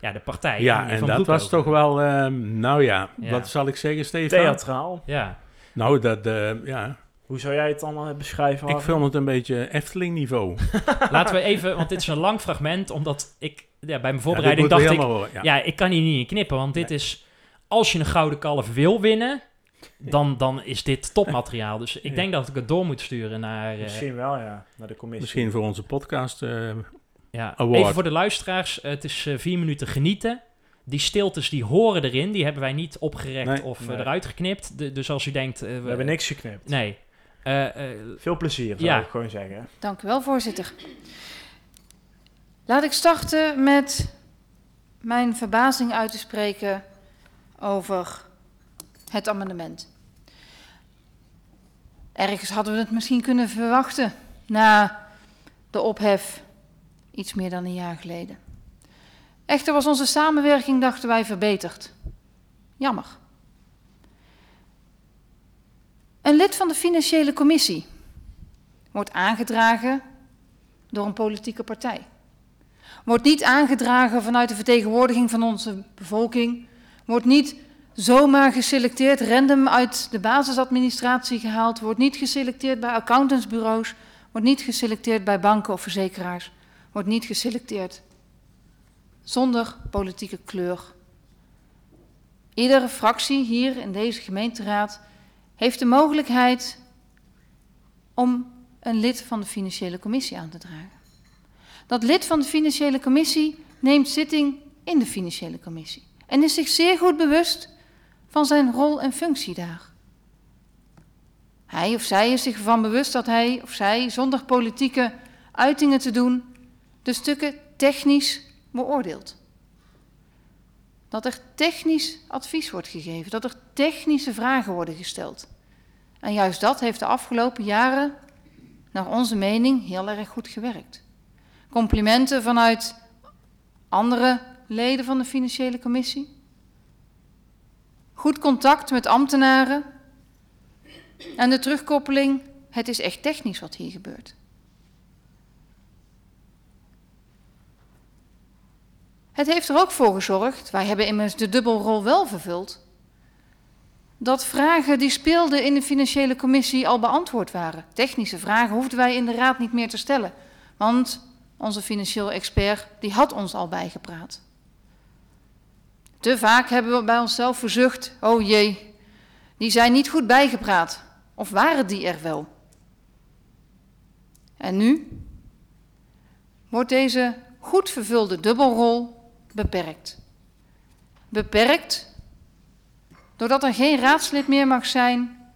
ja, de partij. Ja, en Van dat was toch wel, ehm, nou ja, Ja. wat zal ik zeggen, Stefan? Theatraal. Ja. Nou, dat, eh, ja, Hoe zou jij het dan beschrijven? ik vond het een beetje Efteling-niveau. Laten we even, want dit is een lang fragment. Omdat ik ja, bij mijn Ja, voorbereiding dacht ik. horen, Ja. ik kan hier niet in knippen, want dit is... Als je een gouden kalf wil winnen, dan, dan is dit topmateriaal. Dus ik Ja. denk dat ik het door moet sturen naar... eh, Misschien wel, ja. Naar de commissie. Misschien voor onze podcast. eh, ja. award. Even voor de luisteraars, het is eh, vier minuten genieten. Die stiltes die horen erin, die hebben wij niet opgerekt Nee. of Nee. eruit geknipt. De- dus als u denkt... We hebben niks geknipt. Nee. Eh, eh, Veel plezier, zou Ja. ik gewoon zeggen. Dank u wel, voorzitter. Laat ik starten met mijn verbazing uit te spreken over het amendement. Ergens hadden we het misschien kunnen verwachten na de ophef iets meer dan een jaar geleden. Echter was onze samenwerking, dachten wij, verbeterd. Jammer. Een lid van de financiële commissie wordt aangedragen door een politieke partij. Wordt niet aangedragen vanuit de vertegenwoordiging van onze bevolking. Wordt niet zomaar geselecteerd, random uit de basisadministratie gehaald. Wordt niet geselecteerd bij accountantsbureaus. Wordt niet geselecteerd bij banken of verzekeraars. Wordt niet geselecteerd zonder politieke kleur Iedere fractie hier in deze gemeenteraad heeft de mogelijkheid om een lid van de financiële commissie aan te dragen. Dat lid van de financiële commissie neemt zitting in de financiële commissie en is zich zeer goed bewust van zijn rol en functie daar. Hij of zij is zich ervan bewust dat hij of zij zonder politieke uitingen te doen de stukken technisch beoordeelt. Dat er technisch advies wordt gegeven, dat er technische vragen worden gesteld. En juist dat heeft de afgelopen jaren, naar onze mening, heel erg goed gewerkt. Complimenten vanuit andere leden van de financiële commissie. Goed contact met ambtenaren. En de terugkoppeling, het is echt technisch wat hier gebeurt. Het heeft er ook voor gezorgd, wij hebben immers de dubbelrol wel vervuld, dat vragen die speelden in de financiële commissie al beantwoord waren. Technische vragen hoefden wij in de raad niet meer te stellen, want onze financieel expert die had ons al bijgepraat. Te vaak hebben we bij onszelf verzucht, oh jee, die zijn niet goed bijgepraat. Of waren die er wel? En nu wordt deze goed vervulde dubbelrol beperkt. Beperkt doordat er geen raadslid meer mag zijn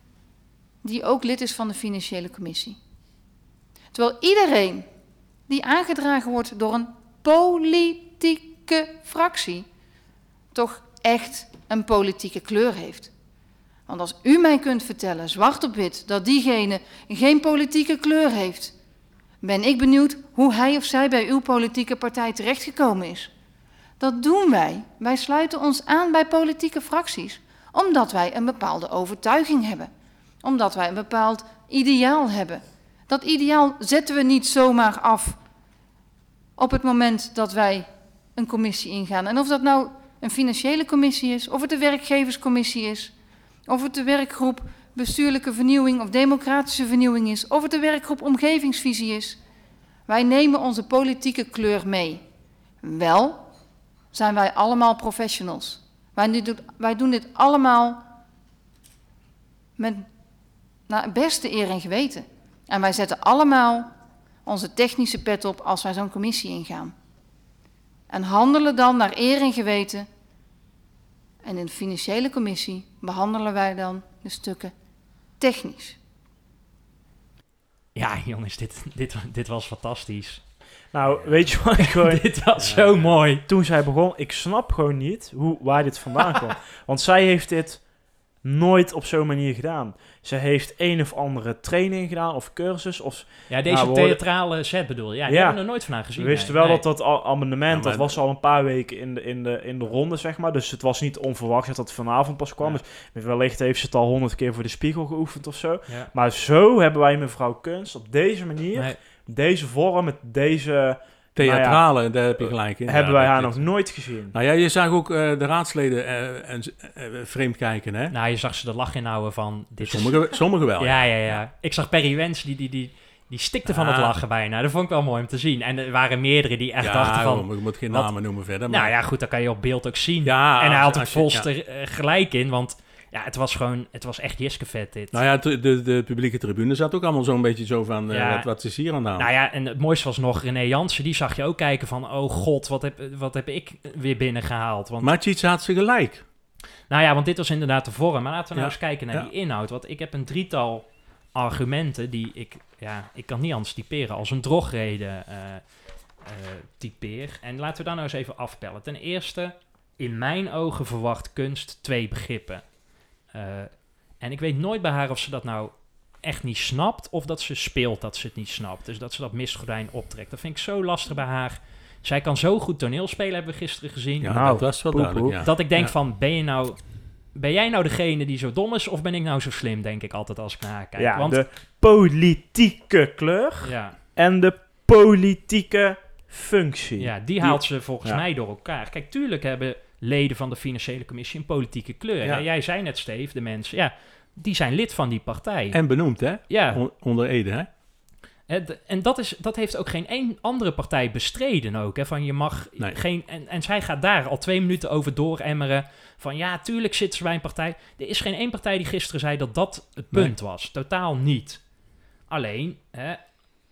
die ook lid is van de financiële commissie. Terwijl iedereen die aangedragen wordt door een politieke fractie toch echt een politieke kleur heeft. Want als u mij kunt vertellen, zwart op wit, dat diegene geen politieke kleur heeft, ben ik benieuwd hoe hij of zij bij uw politieke partij terechtgekomen is. Dat doen wij. Wij sluiten ons aan bij politieke fracties, omdat wij een bepaalde overtuiging hebben, omdat wij een bepaald ideaal hebben. Dat ideaal zetten we niet zomaar af op het moment dat wij een commissie ingaan. En of dat nou een financiële commissie is, of het de werkgeverscommissie is, of het de werkgroep bestuurlijke vernieuwing of democratische vernieuwing is, of het de werkgroep omgevingsvisie is. Wij nemen onze politieke kleur mee. Wel zijn wij allemaal professionals. Wij, doen, dit allemaal met naar beste eer en geweten. En wij zetten allemaal onze technische pet op als wij zo'n commissie ingaan. En handelen dan naar eer en geweten. En in de financiële commissie behandelen wij dan de stukken technisch. Ja, jongens, dit, dit, dit was fantastisch. Nou, weet je wat ik gewoon... dit was zo mooi. Toen zij begon, ik snap gewoon niet hoe, waar dit vandaan kwam. Want zij heeft dit nooit op zo'n manier gedaan. Ze heeft een of andere training gedaan of cursus. Of, Ja, deze Nou, theatrale set bedoel je. Ja, die Ja. hebben we er nooit van haar gezien. we wisten nee. wel Nee. dat dat amendement, Ja, maar- dat was al een paar weken in de, in, de, in de ronde, zeg maar. Dus het was niet onverwacht dat dat vanavond pas kwam. Ja. Dus wellicht heeft ze het al honderd keer voor de spiegel geoefend of zo. Ja. Maar zo hebben wij mevrouw Kunst op deze manier, Nee. deze vorm, met deze... Theatrale, daar heb je gelijk in. hebben Ja, wij haar nog nooit gezien. Nou ja, je zag ook eh, de raadsleden eh, en, eh, vreemd kijken, hè? Nou, je zag ze de lach inhouden van... Dit is- Sommige, sommige wel. Ja, ja, ja. Ik zag Perry Wens, die, die, die, die stikte van het Ah. lachen bijna. Dat vond ik wel mooi om te zien. En er waren meerdere die echt Ja, dachten van... joh, ik moet geen wat- namen noemen verder. Maar, Nou ja, goed, dat kan je op beeld ook zien. Ja, en hij had ook als je- volste eh, gelijk in, want ja, het was gewoon... Het was echt Jiskevet dit. Nou ja, de, de, de publieke tribune zat ook allemaal zo'n beetje zo van, eh, Ja. wat, wat is hier aan de hand? Nou ja, en het mooiste was nog René Jansen. Die zag je ook kijken van... Oh god, wat heb, wat heb ik weer binnengehaald? Want, Macic had ze gelijk. nou ja, want dit was inderdaad de vorm. Maar laten we nou eens kijken naar Ja. die inhoud. Want ik heb een drietal argumenten die ik... Ja, ik kan niet anders typeren als een drogreden eh, eh, typeer. En laten we daar nou eens even afpellen. Ten eerste, in mijn ogen verwacht kunst twee begrippen. Eh, en ik weet nooit bij haar of ze dat nou echt niet snapt... of dat ze speelt dat ze het niet snapt. Dus dat ze dat mistgordijn optrekt. Dat vind ik zo lastig bij haar. Zij kan zo goed toneel spelen, hebben we gisteren gezien... Ja, Nou, dat was wel poep, duidelijk, ja. Dat ik denk Ja. van, ben je nou... Ben jij nou degene die zo dom is, of ben ik nou zo slim, denk ik altijd als ik naar haar kijk. ja, Want, de politieke kleur ja, en de politieke functie. ja, die haalt ze volgens ja. mij door elkaar. Kijk, tuurlijk hebben leden van de financiële commissie een politieke kleur. Ja. Jij zei net, Steve, de mensen, ja, die zijn lid van die partij. En benoemd, hè? ja, On- onder Ede, hè? En dat, is, dat heeft ook geen één andere partij bestreden ook. Hè, van je mag Nee. geen... En, en zij gaat daar al twee minuten over dooremmeren. Van ja, tuurlijk zitten ze bij een partij. Er is geen één partij die gisteren zei dat dat het Nee. punt was. Totaal niet. Alleen... Hè,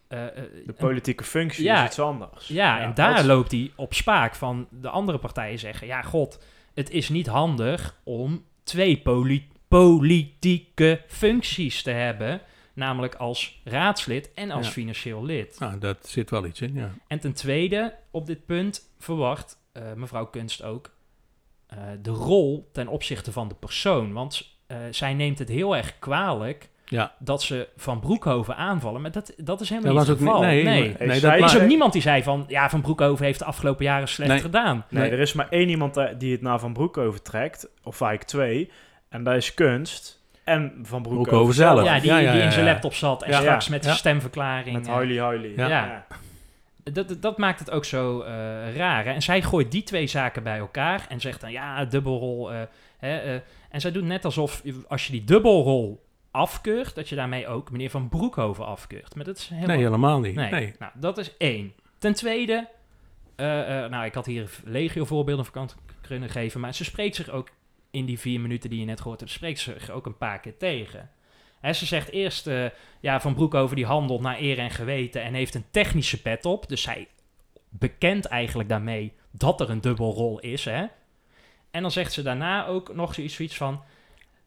eh, eh, De politieke functie Ja, is iets anders. ja, en daar loopt hij op spaak van de andere partijen zeggen... Ja, god, het is niet handig om twee poli- politieke functies te hebben. Namelijk als raadslid en als Ja. financieel lid. Nou, dat zit wel iets in, ja. En ten tweede, op dit punt verwacht eh, mevrouw Kunst ook de rol ten opzichte van de persoon. Want zij neemt het heel erg kwalijk Ja, dat ze Van Broekhoven aanvallen. Maar dat, dat is helemaal dat niet het geval. niet... Nee, nee. nee, dat Er is maar- ook niemand die zei van, ja, Van Broekhoven heeft de afgelopen jaren slecht Nee. gedaan. Nee, Nee. er is maar één iemand eh, die het naar Van Broekhoven trekt. Of eigenlijk twee. En dat is kunst. En Van Broekhoven, Broekhoven zelf. Ja, die, Ja, ja, die in zijn laptop zat en Ja. straks met Ja. zijn stemverklaring. Met huilie huilie. Ja. Ja. Dat, dat- dat maakt het ook zo eh, raar. Hè? En zij gooit die twee zaken bij elkaar en zegt dan ja, dubbelrol. eh, hè, eh. en zij doet net alsof als je die dubbelrol afkeurt, dat je daarmee ook meneer Van Broekhoven afkeurt. Maar dat is helemaal Nee, helemaal niet. Nee. Nee. Nou, dat is één. Ten tweede, eh, eh, nou, ik had hier legio voorbeelden van kant kunnen geven, maar ze spreekt zich ook in die vier minuten die je net gehoord hebt, spreekt ze zich ook een paar keer tegen. Hè, ze zegt eerst, eh, ja, Van Broekhoven die handelt naar eer en geweten en heeft een technische pet op, dus zij bekent eigenlijk daarmee dat er een dubbelrol is, hè. En dan zegt ze daarna ook nog zoiets zoiets van,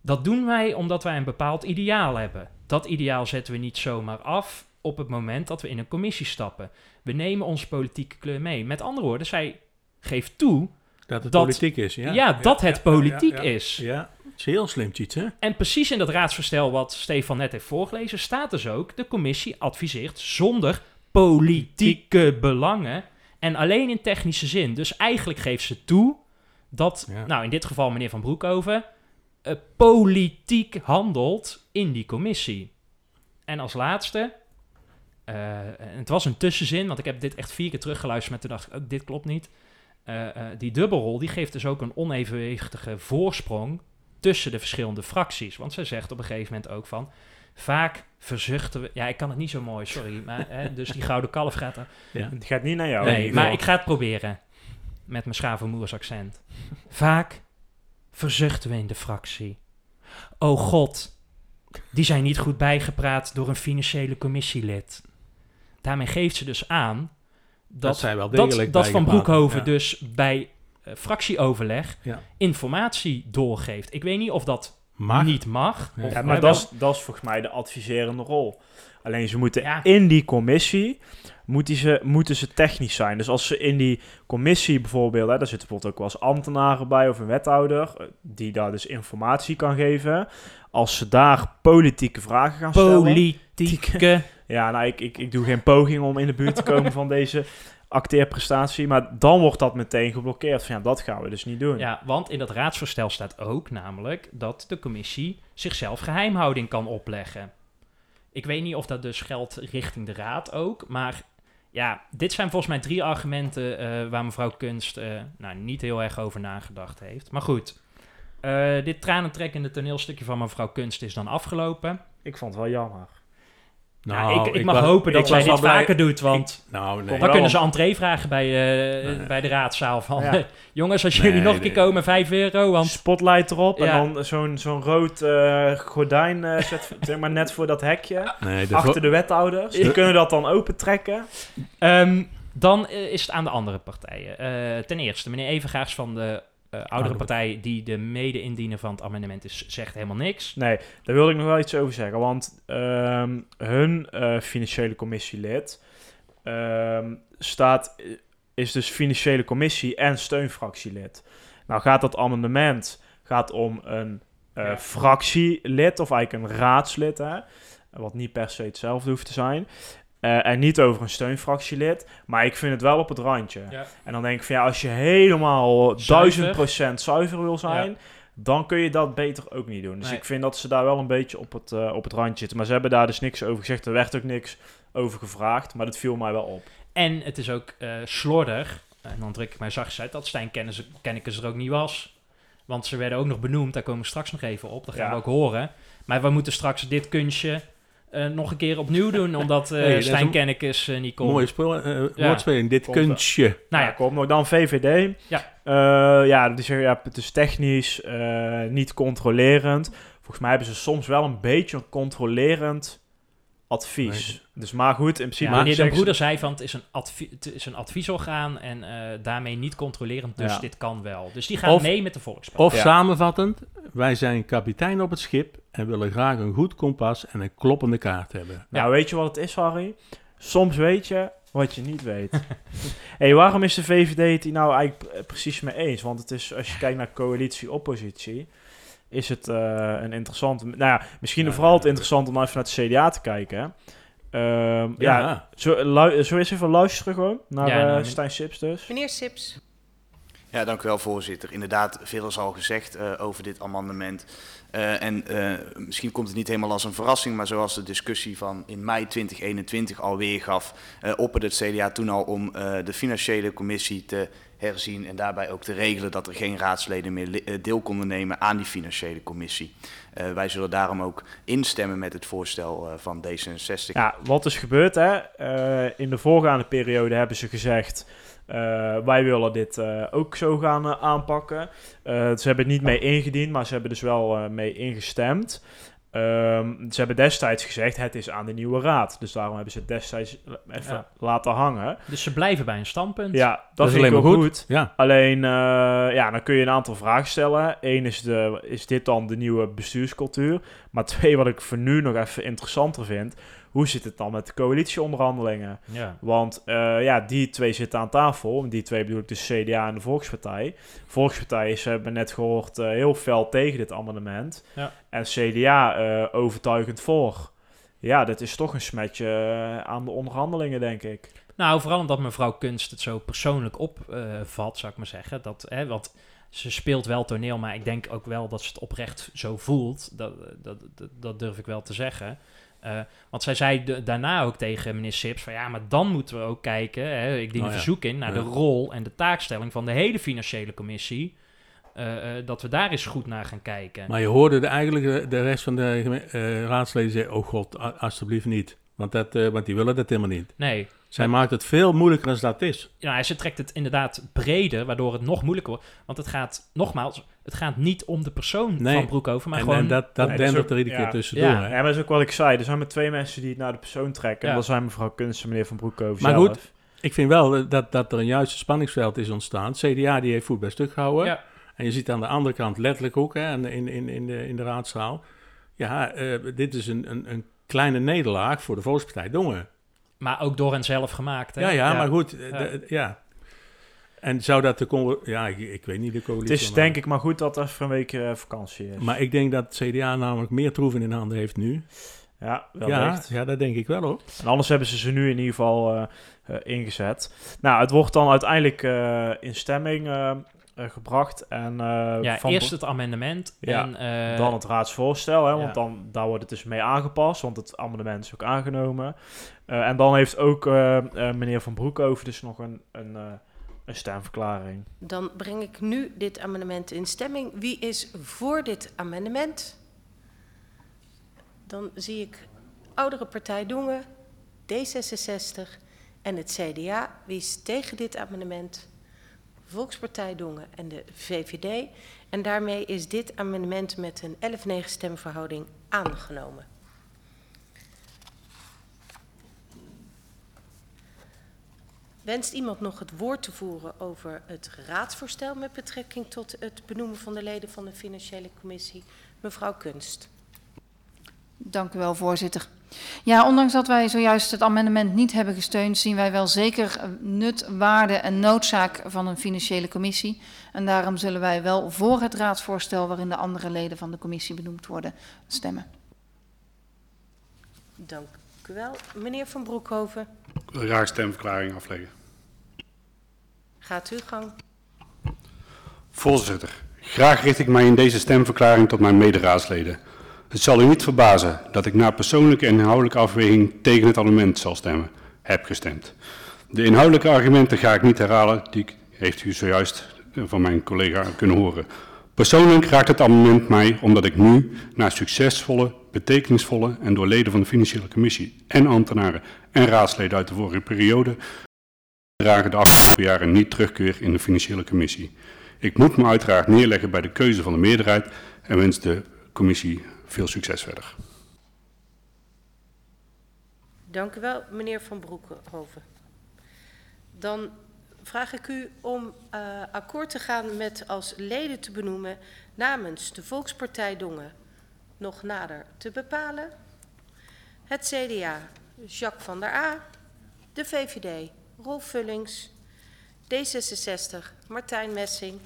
dat doen wij omdat wij een bepaald ideaal hebben. Dat ideaal zetten we niet zomaar af op het moment dat we in een commissie stappen. We nemen onze politieke kleur mee. Met andere woorden, zij geeft toe Dat het Dat- politiek is, ja. ja, dat het politiek ja, is. Ja, het is heel slim, iets, hè? En precies in dat raadsverstel wat Stefan net heeft voorgelezen, staat dus ook: de commissie adviseert zonder politieke belangen en alleen in technische zin. Dus eigenlijk geeft ze toe dat, nou in dit geval meneer Van Broekhoven, eh, politiek handelt in die commissie. En als laatste, eh, het was een tussenzin, want ik heb dit echt vier keer teruggeluisterd, maar toen dacht ik ook, dit klopt niet. Eh, eh, die dubbelrol, die geeft dus ook een onevenwichtige voorsprong tussen de verschillende fracties. Want zij zegt op een gegeven moment ook van, vaak verzuchten we... Ja, ik kan het niet zo mooi, sorry. Maar, hè, dus die gouden kalf gaat er... Het gaat niet naar jou. nee, maar ik ga het proberen. Met mijn Schavenmoers accent. Vaak verzuchten we in de fractie. Oh god, die zijn niet goed bijgepraat door een financiële commissielid. Daarmee geeft ze dus aan Dat, dat, zijn wel dat, degelijk dat Van. Broekhoven Ja. dus bij eh, fractieoverleg Ja. informatie doorgeeft. Ik weet niet of dat Mag. niet mag. Of maar wel- dat is, dat is volgens mij de adviserende rol. Alleen ze moeten Ja. in die commissie moeten ze, moeten ze technisch zijn. Dus als ze in die commissie bijvoorbeeld, hè, daar zitten bijvoorbeeld ook wel eens ambtenaren bij of een wethouder, eh, die daar dus informatie kan geven. Als ze daar politieke vragen gaan stellen. politieke... Ja, nou, ik, ik, ik doe geen poging om in de buurt te komen van deze acteerprestatie. Maar dan wordt dat meteen geblokkeerd. Van ja, dat gaan we dus niet doen. Ja, want in dat raadsvoorstel staat ook namelijk dat de commissie zichzelf geheimhouding kan opleggen. Ik weet niet of dat dus geldt richting de raad ook, maar ja, dit zijn volgens mij drie argumenten eh, waar mevrouw Kunst eh, nou, niet heel erg over nagedacht heeft. Maar goed, eh, dit tranentrekkende toneelstukje van mevrouw Kunst is dan afgelopen. Ik vond het wel jammer. Nou, ik, ik mag was- hopen dat zij dit blij- vaker doet, want Nou, nee. dan wel. kunnen ze entree vragen bij, eh, Nee. bij de raadzaal van... Ja. jongens, als Nee, jullie nog een keer komen, 5 euro, want... Spotlight erop Ja. en dan zo'n zo'n rood eh, gordijn eh, zet, zeg maar net voor dat hekje. Nee, de Achter de wethouders. Die kunnen dat dan opentrekken. Ehm, dan is het aan de andere partijen. Eh, ten eerste, meneer Evengaars van de eh, oudere partij... die de mede-indiener van het amendement is, zegt helemaal niks. Nee, daar wilde ik nog wel iets over zeggen. Want ehm, hun eh, financiële commissielid ehm, staat, is dus financiële commissie en steunfractielid. Nou gaat dat amendement gaat om een eh, Ja. fractielid of eigenlijk een raadslid, hè, wat niet per se hetzelfde hoeft te zijn. Eh, en niet over een steunfractielid. Maar ik vind het wel op het randje. Ja. En dan denk ik van ja, als je helemaal duizend procent zuiver wil zijn, dan kun je dat beter ook niet doen. Dus Nee. ik vind dat ze daar wel een beetje op het, eh, op het randje zitten. Maar ze hebben daar dus niks over gezegd. Er werd ook niks over gevraagd, maar dat viel mij wel op. En het is ook eh slordig. En dan druk ik mij zachtjes uit dat Stijn Kennekes er ook niet was. Want ze werden ook nog benoemd. Daar komen we straks nog even op. Dat gaan Ja. we ook horen. Maar we moeten straks dit kunstje eh, nog een keer opnieuw doen, omdat eh Hey, is Stijn Kennekes eh, niet kon. Mooie speel, eh, Ja. woordspeling, dit Komt kunstje. Nou Nou ja, ja, kom nog dan VVD. Ja. Eh, ja, zeggen ja, het is technisch eh, niet controlerend. Volgens mij hebben ze soms wel een beetje een controlerend advies. Dus maar goed, in principe. Ja, meneer de Broeder zei van het is een, advi het is een adviesorgaan en eh, daarmee niet controlerend, dus Ja. dit kan wel. Dus die gaan Of- mee met de volkspartij. Of Ja. samenvattend, wij zijn kapitein op het schip en willen graag een goed kompas en een kloppende kaart hebben. Nou, weet je wat het is, Harry? Soms weet je wat je niet weet. hey, waarom is de VVD het hier nou eigenlijk pre- precies mee eens? Want het is, als je kijkt naar coalitie-oppositie, is het eh, een interessante... Nou ja, misschien Ja, vooral het ja. interessant om even naar het CDA te kijken. hè. Ehm, ja, Ja. zo, lu- zo eens even luisteren gewoon naar Ja, eh, nou, Stijn Sips dus. Meneer Sips. Ja, dank u wel, voorzitter. Inderdaad, veel is al gezegd eh, over dit amendement. Eh, en eh, misschien komt het niet helemaal als een verrassing, maar zoals de discussie van in mei 2021 al weergaf, eh opperde het CDA toen al om de financiële commissie te herzien en daarbij ook te regelen dat er geen raadsleden meer eh, deel konden nemen aan die financiële commissie. Eh, wij zullen daarom ook instemmen met het voorstel eh, van D66. Ja, wat is gebeurd hè? In de voorgaande periode hebben ze gezegd... wij willen dit ook zo gaan aanpakken. Ze hebben het niet mee ingediend, maar ze hebben dus wel mee ingestemd. Ehm, ze hebben destijds gezegd, het is aan de nieuwe raad. Dus daarom hebben ze het destijds even Ja. laten hangen. Dus ze blijven bij een standpunt. Ja, dat, Dat is vind ik alleen ook maar goed. goed. Ja. Alleen, eh, ja, dan kun je een aantal vragen stellen. Eén is, de, is dit dan de nieuwe bestuurscultuur? Maar twee, wat ik voor nu nog even interessanter vind... hoe zit het dan met de coalitieonderhandelingen? Ja. Want eh, ja, die twee zitten aan tafel. Die twee bedoel ik dus CDA en de Volkspartij. Volkspartij is, hebben we net gehoord, eh, heel fel tegen dit amendement. Ja. En CDA eh, overtuigend voor. Ja, dat is toch een smetje aan de onderhandelingen, denk ik. Nou, vooral omdat mevrouw Kunst het zo persoonlijk opvat, zou ik maar zeggen. Dat, hè, want ze speelt wel toneel, maar ik denk ook wel dat ze het oprecht zo voelt. Dat, dat, dat, dat durf ik wel te zeggen. Eh, want zij zei de- daarna ook tegen meneer Sips van ja, maar dan moeten we ook kijken, hè, ik dien Oh een ja. verzoek in, naar Ja. de rol en de taakstelling van de hele financiële commissie. eh, eh, dat we daar eens goed naar gaan kijken. Maar je hoorde de, eigenlijk de, de rest van de raadsleden zeggen, oh god, alsjeblieft niet. Want, dat, want die willen dat helemaal niet. nee, Zij maakt het veel moeilijker dan dat is. ja, ze trekt het inderdaad breder, waardoor het nog moeilijker wordt. Want het gaat, nogmaals, het gaat niet om de persoon Nee. van Broekhoven, maar en, gewoon... en dat, dat Nee, ook- er iedere ja. keer tussendoor. Ja. hè. Ja, maar dat is ook wat ik zei. Er zijn maar twee mensen die het naar de persoon trekken. Ja. En dat zijn mevrouw Kunst en meneer Van Broekhoven Maar zelf. goed, Ik vind wel eh, dat, dat er een juiste spanningsveld is ontstaan. CDA die heeft voet bij stuk gehouden. Ja. En je ziet aan de andere kant letterlijk ook hè, in, in, in, in, de, in de raadzaal. Ja, eh, dit is een, een, een kleine nederlaag voor de Volkspartij Dongen. Maar ook door hen zelf gemaakt. Hè? Ja, ja, maar goed. eh, Ja. de- ja. En zou dat de... Ja, ik, ik weet niet de Het coalitie. is denk ik maar goed dat er even een week eh, vakantie is. Maar ik denk dat het CDA namelijk meer troeven in handen heeft nu. ja, Ja, wellicht. ja, dat denk ik wel hoor. En anders hebben ze ze nu in ieder geval eh, eh, ingezet. Nou, het wordt dan uiteindelijk eh, in stemming eh, eh, gebracht. En, eh, Ja, van eerst het amendement Ja, en eh, dan het raadsvoorstel, hè, ja. want dan, daar wordt het dus mee aangepast, want het amendement is ook aangenomen. Eh, en dan heeft ook eh, eh, meneer Van Broekhoven dus nog een, een, eh, een stemverklaring. Dan breng ik nu dit amendement in stemming. Wie is voor dit amendement? Dan zie ik Oudere Partij Dongen, D66 en het CDA. Wie is tegen dit amendement? Volkspartij Dongen en de VVD. En daarmee is dit amendement met een 11-9 stemverhouding aangenomen. Wenst iemand nog het woord te voeren over het raadsvoorstel met betrekking tot het benoemen van de leden van de financiële commissie? Mevrouw Kunst. Dank u wel, voorzitter. Ja, ondanks dat wij zojuist het amendement niet hebben gesteund, zien wij wel zeker eh, nut, waarde en noodzaak van een financiële commissie. En daarom zullen wij wel voor het raadsvoorstel waarin de andere leden van de commissie benoemd worden stemmen. Dank u wel. Meneer Van Broekhoven, Ik wil graag stemverklaring afleggen. gaat uw gang. Voorzitter, graag richt ik mij in deze stemverklaring tot mijn mederaadsleden. Het zal u niet verbazen dat ik na persoonlijke en inhoudelijke afweging tegen het amendement zal stemmen, heb gestemd. De inhoudelijke argumenten ga ik niet herhalen, die heeft u zojuist van mijn collega kunnen horen. Persoonlijk raakt het amendement mij omdat ik nu, na succesvolle, betekenisvolle en door leden van de Financiële Commissie en ambtenaren en raadsleden uit de vorige periode, dragen de afgelopen jaren niet terugkeer in de Financiële Commissie. Ik moet me uiteraard neerleggen bij de keuze van de meerderheid en wens de commissie veel succes verder. Dank u wel, meneer Van Broekhoven. Dan vraag ik u om uh, akkoord te gaan met als leden te benoemen namens de Volkspartij Dongen nog nader te bepalen. Het CDA Jacques van der A, de VVD Rolf Vullings, D66 Martijn Messing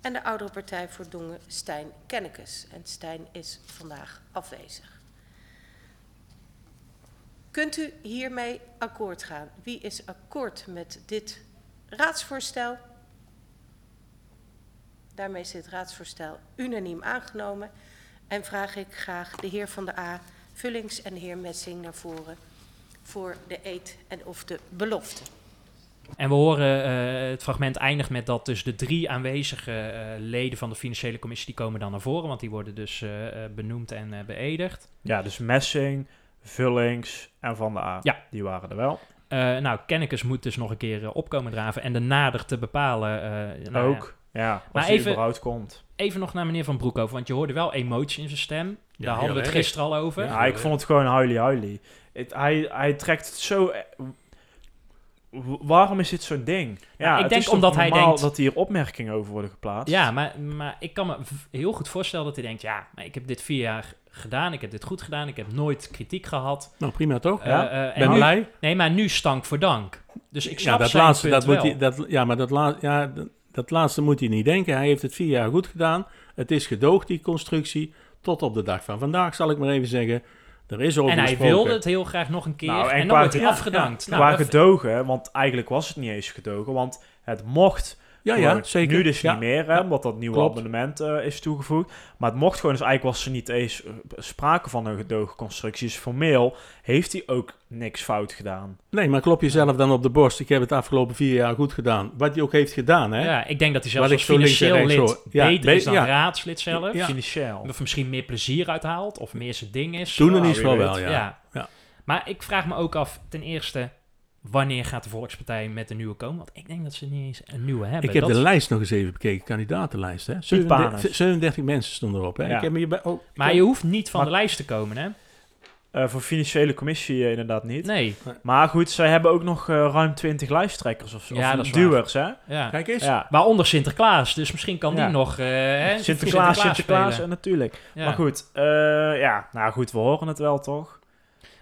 en de oudere partij voor Dongen Stijn Kennekes. En Stijn is vandaag afwezig. Kunt u hiermee akkoord gaan? Wie is akkoord met dit raadsvoorstel? Daarmee is dit raadsvoorstel unaniem aangenomen. En vraag ik graag de heer Van der A, Vullings en de heer Messing naar voren voor de eed en of de belofte. En we horen, uh, het fragment eindigt met dat dus de drie aanwezige uh, leden van de financiële commissie, die komen dan naar voren, want die worden dus uh, benoemd en beëdigd. Ja, dus Messing, Vullings en Van der A. Ja. Die waren er wel. nou, Kennekes moet dus nog een keer opkomen draven en de nader te bepalen. nou, Ook, ja, ja maar even, eruit komt. Even nog naar meneer Van Broekhoven, want je hoorde wel emotie in zijn stem. Ja, Daar hadden we het gisteren al over. Ja, ik vond het gewoon huilie-huilie. Het- Hij, hij trekt het zo... Waarom is dit zo'n ding? Ja, ik het denk omdat hij denkt- dat hier opmerkingen over worden geplaatst. Ja, maar, maar ik kan me heel goed voorstellen dat hij denkt... ja, maar ik heb dit vier jaar gedaan, ik heb dit goed gedaan... ik heb nooit kritiek gehad. Nou, prima toch? Eh, ja. eh, en ben nu- blij. Nee, maar nu stank voor dank. Dus ik snap Ja, dat zijn laatste, punt dat moet wel. hij, dat, ja, maar dat, la, ja, dat, dat laatste moet hij niet denken. Hij heeft het vier jaar goed gedaan. Het is gedoogd, die constructie. Tot op de dag van vandaag, zal ik maar even zeggen. Er is over En hij gesproken. wilde het heel graag nog een keer Nou, en en, dan qua- wordt hij afgedankt. Qua Nou, dat- gedogen, want eigenlijk was het niet eens gedogen, want het mocht Ja, ja, zeker. Nu dus Ja. niet meer, hè, omdat dat nieuwe Klopt. abonnement eh, is toegevoegd. Maar het mocht gewoon, dus eigenlijk was er niet eens eh, sprake van een gedogen constructie. Dus formeel heeft hij ook niks fout gedaan. Nee, maar klop jezelf dan op de borst. Ik heb het afgelopen vier jaar goed gedaan. Wat hij ook heeft gedaan, hè? Ja, ik denk dat hij zelfs als financieel lid. Ja, beter be- is dan ja. raadslid zelf. Ja. Financieel. Of misschien meer plezier uithaalt, of meer zijn ding is. Toen in ieder geval wel, ja. Ja. Ja. Maar ik vraag me ook af, ten eerste, wanneer gaat de Volkspartij met een nieuwe komen? Want ik denk dat ze niet eens een nieuwe hebben. Ik heb Dat- de lijst nog eens even bekeken, kandidatenlijst. Hè? Panus. 37, 37 mensen stonden erop. Hè? Ja. Ik heb hem hierbij, oh, ik Maar heb- je hoeft niet van Maar- de lijst te komen, hè? Eh, voor financiële commissie eh, inderdaad niet. Nee. Maar goed, zij hebben ook nog eh, ruim 20 lijsttrekkers of, Ja, of dat is waar. duwers, hè? Ja. Kijk eens. Ja. Waaronder Sinterklaas, dus misschien kan die nog hè, Sinterklaas, Sinterklaas, en natuurlijk. Ja. Maar goed, eh, ja, nou goed, we horen het wel toch?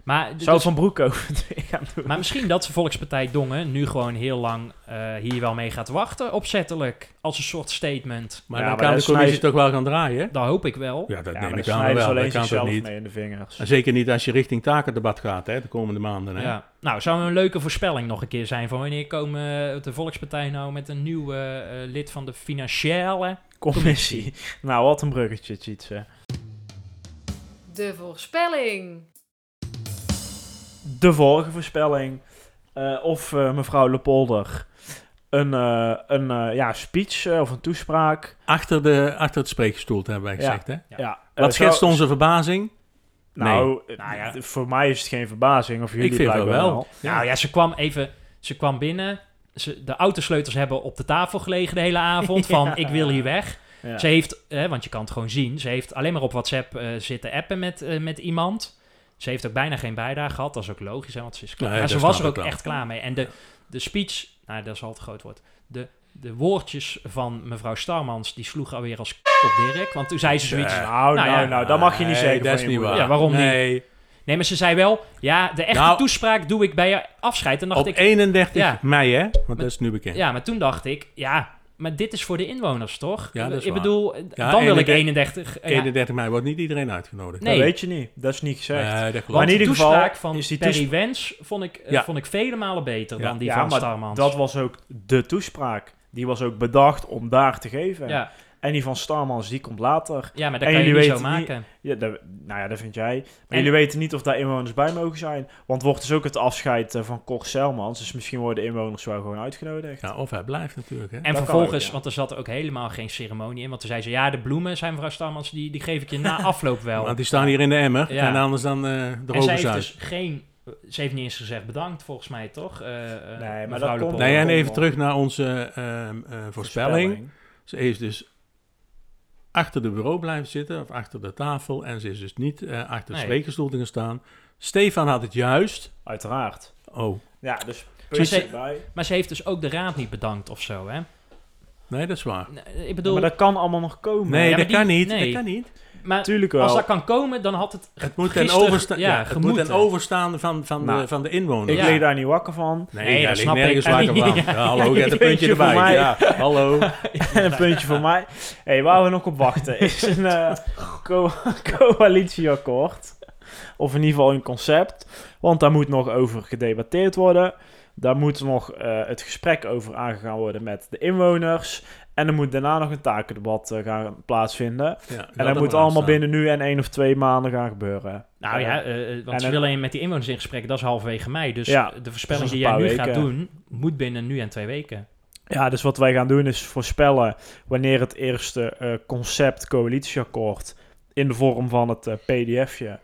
Maar, Zou dus- Van Broek ook het weer gaan doen? maar misschien dat de Volkspartij Dongen nu gewoon heel lang eh, hier wel mee gaat wachten, opzettelijk, als een soort statement. Maar Ja, dan maar kan de commissie toch wel gaan draaien? Dat hoop ik wel. Ja, dat ja, neem ik aan wel. alleen Dat kan toch zichzelf niet? mee in de vingers. En zeker niet als je richting takendebat gaat, hè, de komende maanden. Hè? Ja. Nou, zou een leuke voorspelling nog een keer zijn van wanneer komen eh, de Volkspartij nou met een nieuw eh, eh, lid van de financiële Commissie. nou, wat een bruggetje, Tjitse. De voorspelling. De vorige voorspelling. eh, of eh, mevrouw Lepolder een, eh, een eh, ja, speech of een toespraak. Achter, de, achter het spreekgestoel hebben wij Ja. gezegd, hè? Ja. Wat schetst zou- onze verbazing? Nou, Nee. Nou ja. voor mij is het geen verbazing. Of jullie Ik vind wel. wel. Ja. Nou ja, ze kwam even, ze kwam binnen. Ze, de autosleutels hebben op de tafel gelegen de hele avond van Ja. ik wil hier weg. Ja. Ze heeft, hè, want je kan het gewoon zien, ze heeft alleen maar op WhatsApp eh, zitten appen met, met iemand. Ze heeft ook bijna geen bijdrage gehad, dat is ook logisch, hè, want ze is klaar. Nee, maar ze was er ook echt klaar mee. En de, de speech, nou dat is al te groot woord, de, de woordjes van mevrouw Starmans, die sloegen alweer als k- op Dirk. Want toen zei ze zoiets, Nee. Nou, Nou nou, ja. nou, dat mag je niet Nee, zeggen. dat is niet waar. Ja, waarom niet? nee. maar ze zei wel, ja, de echte Nou, toespraak doe ik bij je afscheid. En dacht Op ik, 31 Ja. mei, hè? Want dat is nu bekend. Ja, maar toen dacht ik, ja, maar dit is voor de inwoners, toch? Ja, dat is ik waar. bedoel, Ja, dan wil ik 31 31... ja, 31 mei wordt niet iedereen uitgenodigd. Nee. Dat weet je niet. Dat is niet gezegd. Nee, dat Maar in de ieder geval toespraak van is die Perry Wens vond ik, eh, Ja. vond ik vele malen beter Ja. dan die Ja, van maar Starmans. Dat was ook de toespraak. Die was ook bedacht om daar te geven. ja. En die van Starmans, die komt later. Ja, maar dat En kan je jullie niet zo weten niet- maken. Ja, dat, nou ja, dat vind jij. Maar En- jullie weten niet of daar inwoners bij mogen zijn. Want wordt dus ook het afscheid eh, van Cor Selmans. Dus misschien worden inwoners wel gewoon uitgenodigd. Ja, of hij blijft natuurlijk. Hè? En Dat vervolgens, ook, ja. want er zat ook helemaal geen ceremonie in. Want toen zei ze, ja, de bloemen zijn mevrouw Starmans, die, die geef ik je na afloop wel. Want die staan hier in de emmer Ja. en anders dan eh de en zij rovers heeft dus geen... Ze heeft niet eens gezegd bedankt, volgens mij, toch? Eh, eh, maar dat komt-. Nee, en even terug naar onze ehm, eh, voorspelling. Ze is dus achter de bureau blijven zitten, of achter de tafel, en ze is dus niet eh, achter de Nee. spreekgestoelte gaan staan. Stefan had het juist. Uiteraard. Oh, Ja, dus Maar ze-. Maar ze heeft dus ook de raad niet bedankt of zo, hè? nee, dat is waar. Nee, Ik Ja, bedoel, maar dat kan allemaal nog komen. Nee, ja, dat die- kan niet. nee. Dat kan niet. Maar Tuurlijk wel. als dat kan komen, dan had het Het moet ten, oversta ja, ja, het moet ten gemoeten. overstaande van, van, Nou, de, van de inwoners. Ik Ja. leed daar niet wakker van. Nee, Nee, daar dat ligt snap ik. nergens wakker van. Ja. Hallo, je hebt een Puntje erbij. mij. Ja, hallo. en een puntje voor mij. hey, waar we nog op wachten is een eh, co- coalitieakkoord. Of in ieder geval een concept. Want daar moet nog over gedebatteerd worden. Daar moet nog eh, het gesprek over aangegaan worden met de inwoners. En er moet daarna nog een takendebat eh, gaan plaatsvinden. Ja, En dat moet allemaal binnen nu en één of twee maanden gaan gebeuren. Nou ja, eh, eh, want ze een- willen met die inwoners in gesprek, dat is halverwege mei. Dus Ja, de voorspelling dus die een jij nu gaat doen, moet binnen nu en twee weken. Ja, dus wat wij gaan doen is voorspellen wanneer het eerste eh, concept coalitieakkoord in de vorm van het pdfje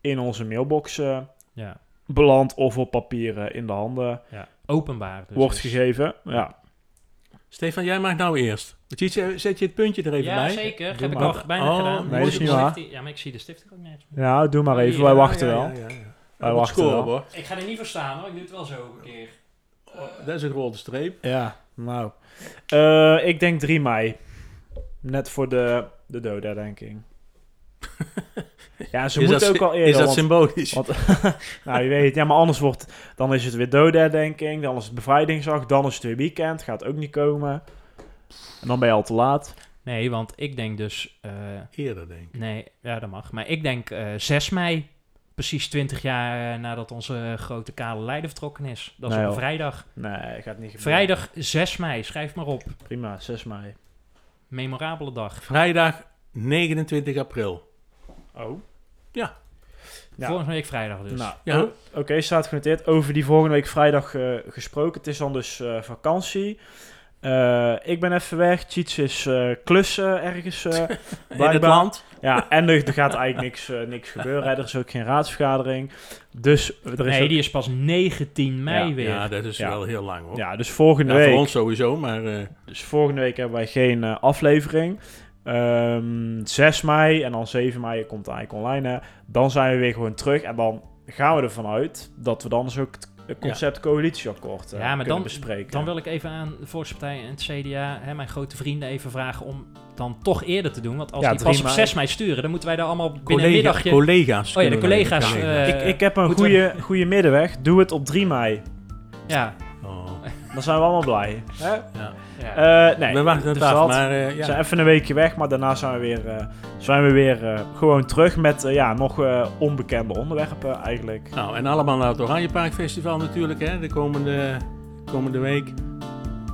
in onze mailbox eh, Ja, belandt of op papier eh, in de handen ja. openbaar. Dus wordt dus- gegeven. Ja. Stefan, jij mag nou eerst. Zet je, zet je het puntje er even Ja, bij? zeker. Doe Heb ik al bijna Oh, gedaan. nee, is ik niet waar. Ja, maar ik zie de stift ook nergens meer. ja, doe maar Oh, even. wij ja, wachten ja, wel. ja, ja, ja. Wij wachten wel. scorebord. Ik ga er niet voor staan hoor, ik doe het wel zo een keer. Dat is een rode streep. Ja, nou. Eh, ik denk 3 mei. Net voor de, de doodherdenking. ja, ze is moeten dat, ook al eerder. Is dat want- symbolisch? Want, nou, je weet, ja, maar anders wordt, dan is het weer doodherdenking, dan is het bevrijdingsdag, dan is het weer weekend, gaat ook niet komen. En dan ben je al te laat. Nee, want ik denk dus... eh, Eerder, denk ik. nee, ja dat mag. Maar ik denk eh 6 mei, precies 20 jaar eh, nadat onze grote kale leider vertrokken is. Dat is Nee, op een vrijdag. Nee, gaat niet gebeuren. Vrijdag 6 mei, schrijf maar op. Prima, 6 mei. Memorabele dag. Vrijdag 29 april. Oh. Ja. Ja. Volgende week vrijdag dus. Nou, Ja. oh, oké, staat genoteerd. Over die volgende week vrijdag eh, gesproken. Het is dan dus eh, vakantie. Eh, ik ben even weg. Cheats is eh, klussen ergens eh, In het blijkbaar. land. Ja, en er, er gaat eigenlijk niks, niks gebeuren. hè. Er is ook geen raadsvergadering. Dus er is nee, ook- die is pas 19 mei Ja, weer. Ja, dat is Ja. wel heel lang hoor. ja, dus volgende Ja, week. voor ons sowieso, maar eh, Dus volgende week hebben wij geen aflevering. Ehm 6 mei en dan 7 mei komt eigenlijk online. Hè. Dan zijn we weer gewoon terug. En dan gaan we ervan uit dat we dan dus ook het concept coalitieakkoord eh Ja, maar kunnen dan- bespreken. Dan wil ik even aan de Volkspartij en het CDA, hè, mijn grote vrienden, even vragen om dan toch eerder te doen. Want als Ja, die 3 pas op mei. 6 mei sturen, dan moeten wij daar allemaal binnen een collega, middagje... collega's. Oh ja, de collega's, eh, ik, ik heb een we- goede, goede middenweg. Doe het op 3 mei. Ja, Oh, Dan zijn we allemaal blij. Hè? ja. ja. Eh, nee, we wachten het dus af, maar eh, We ja. zijn even een weekje weg, maar daarna zijn we weer, eh, zijn we weer eh, gewoon terug met ja, nog eh, onbekende onderwerpen eigenlijk. Nou, en allemaal naar het Oranje Park Festival natuurlijk, hè, de komende, komende week.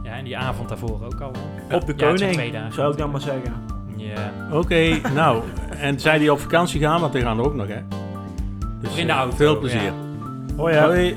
ja, en die avond daarvoor ook al. Op de koning, zou ik dan maar zeggen. Ja. Oké, nou, en zij die op vakantie gaan, want die gaan er ook nog, hè. Dus in de auto, veel plezier. ja. Hoi. Hoi.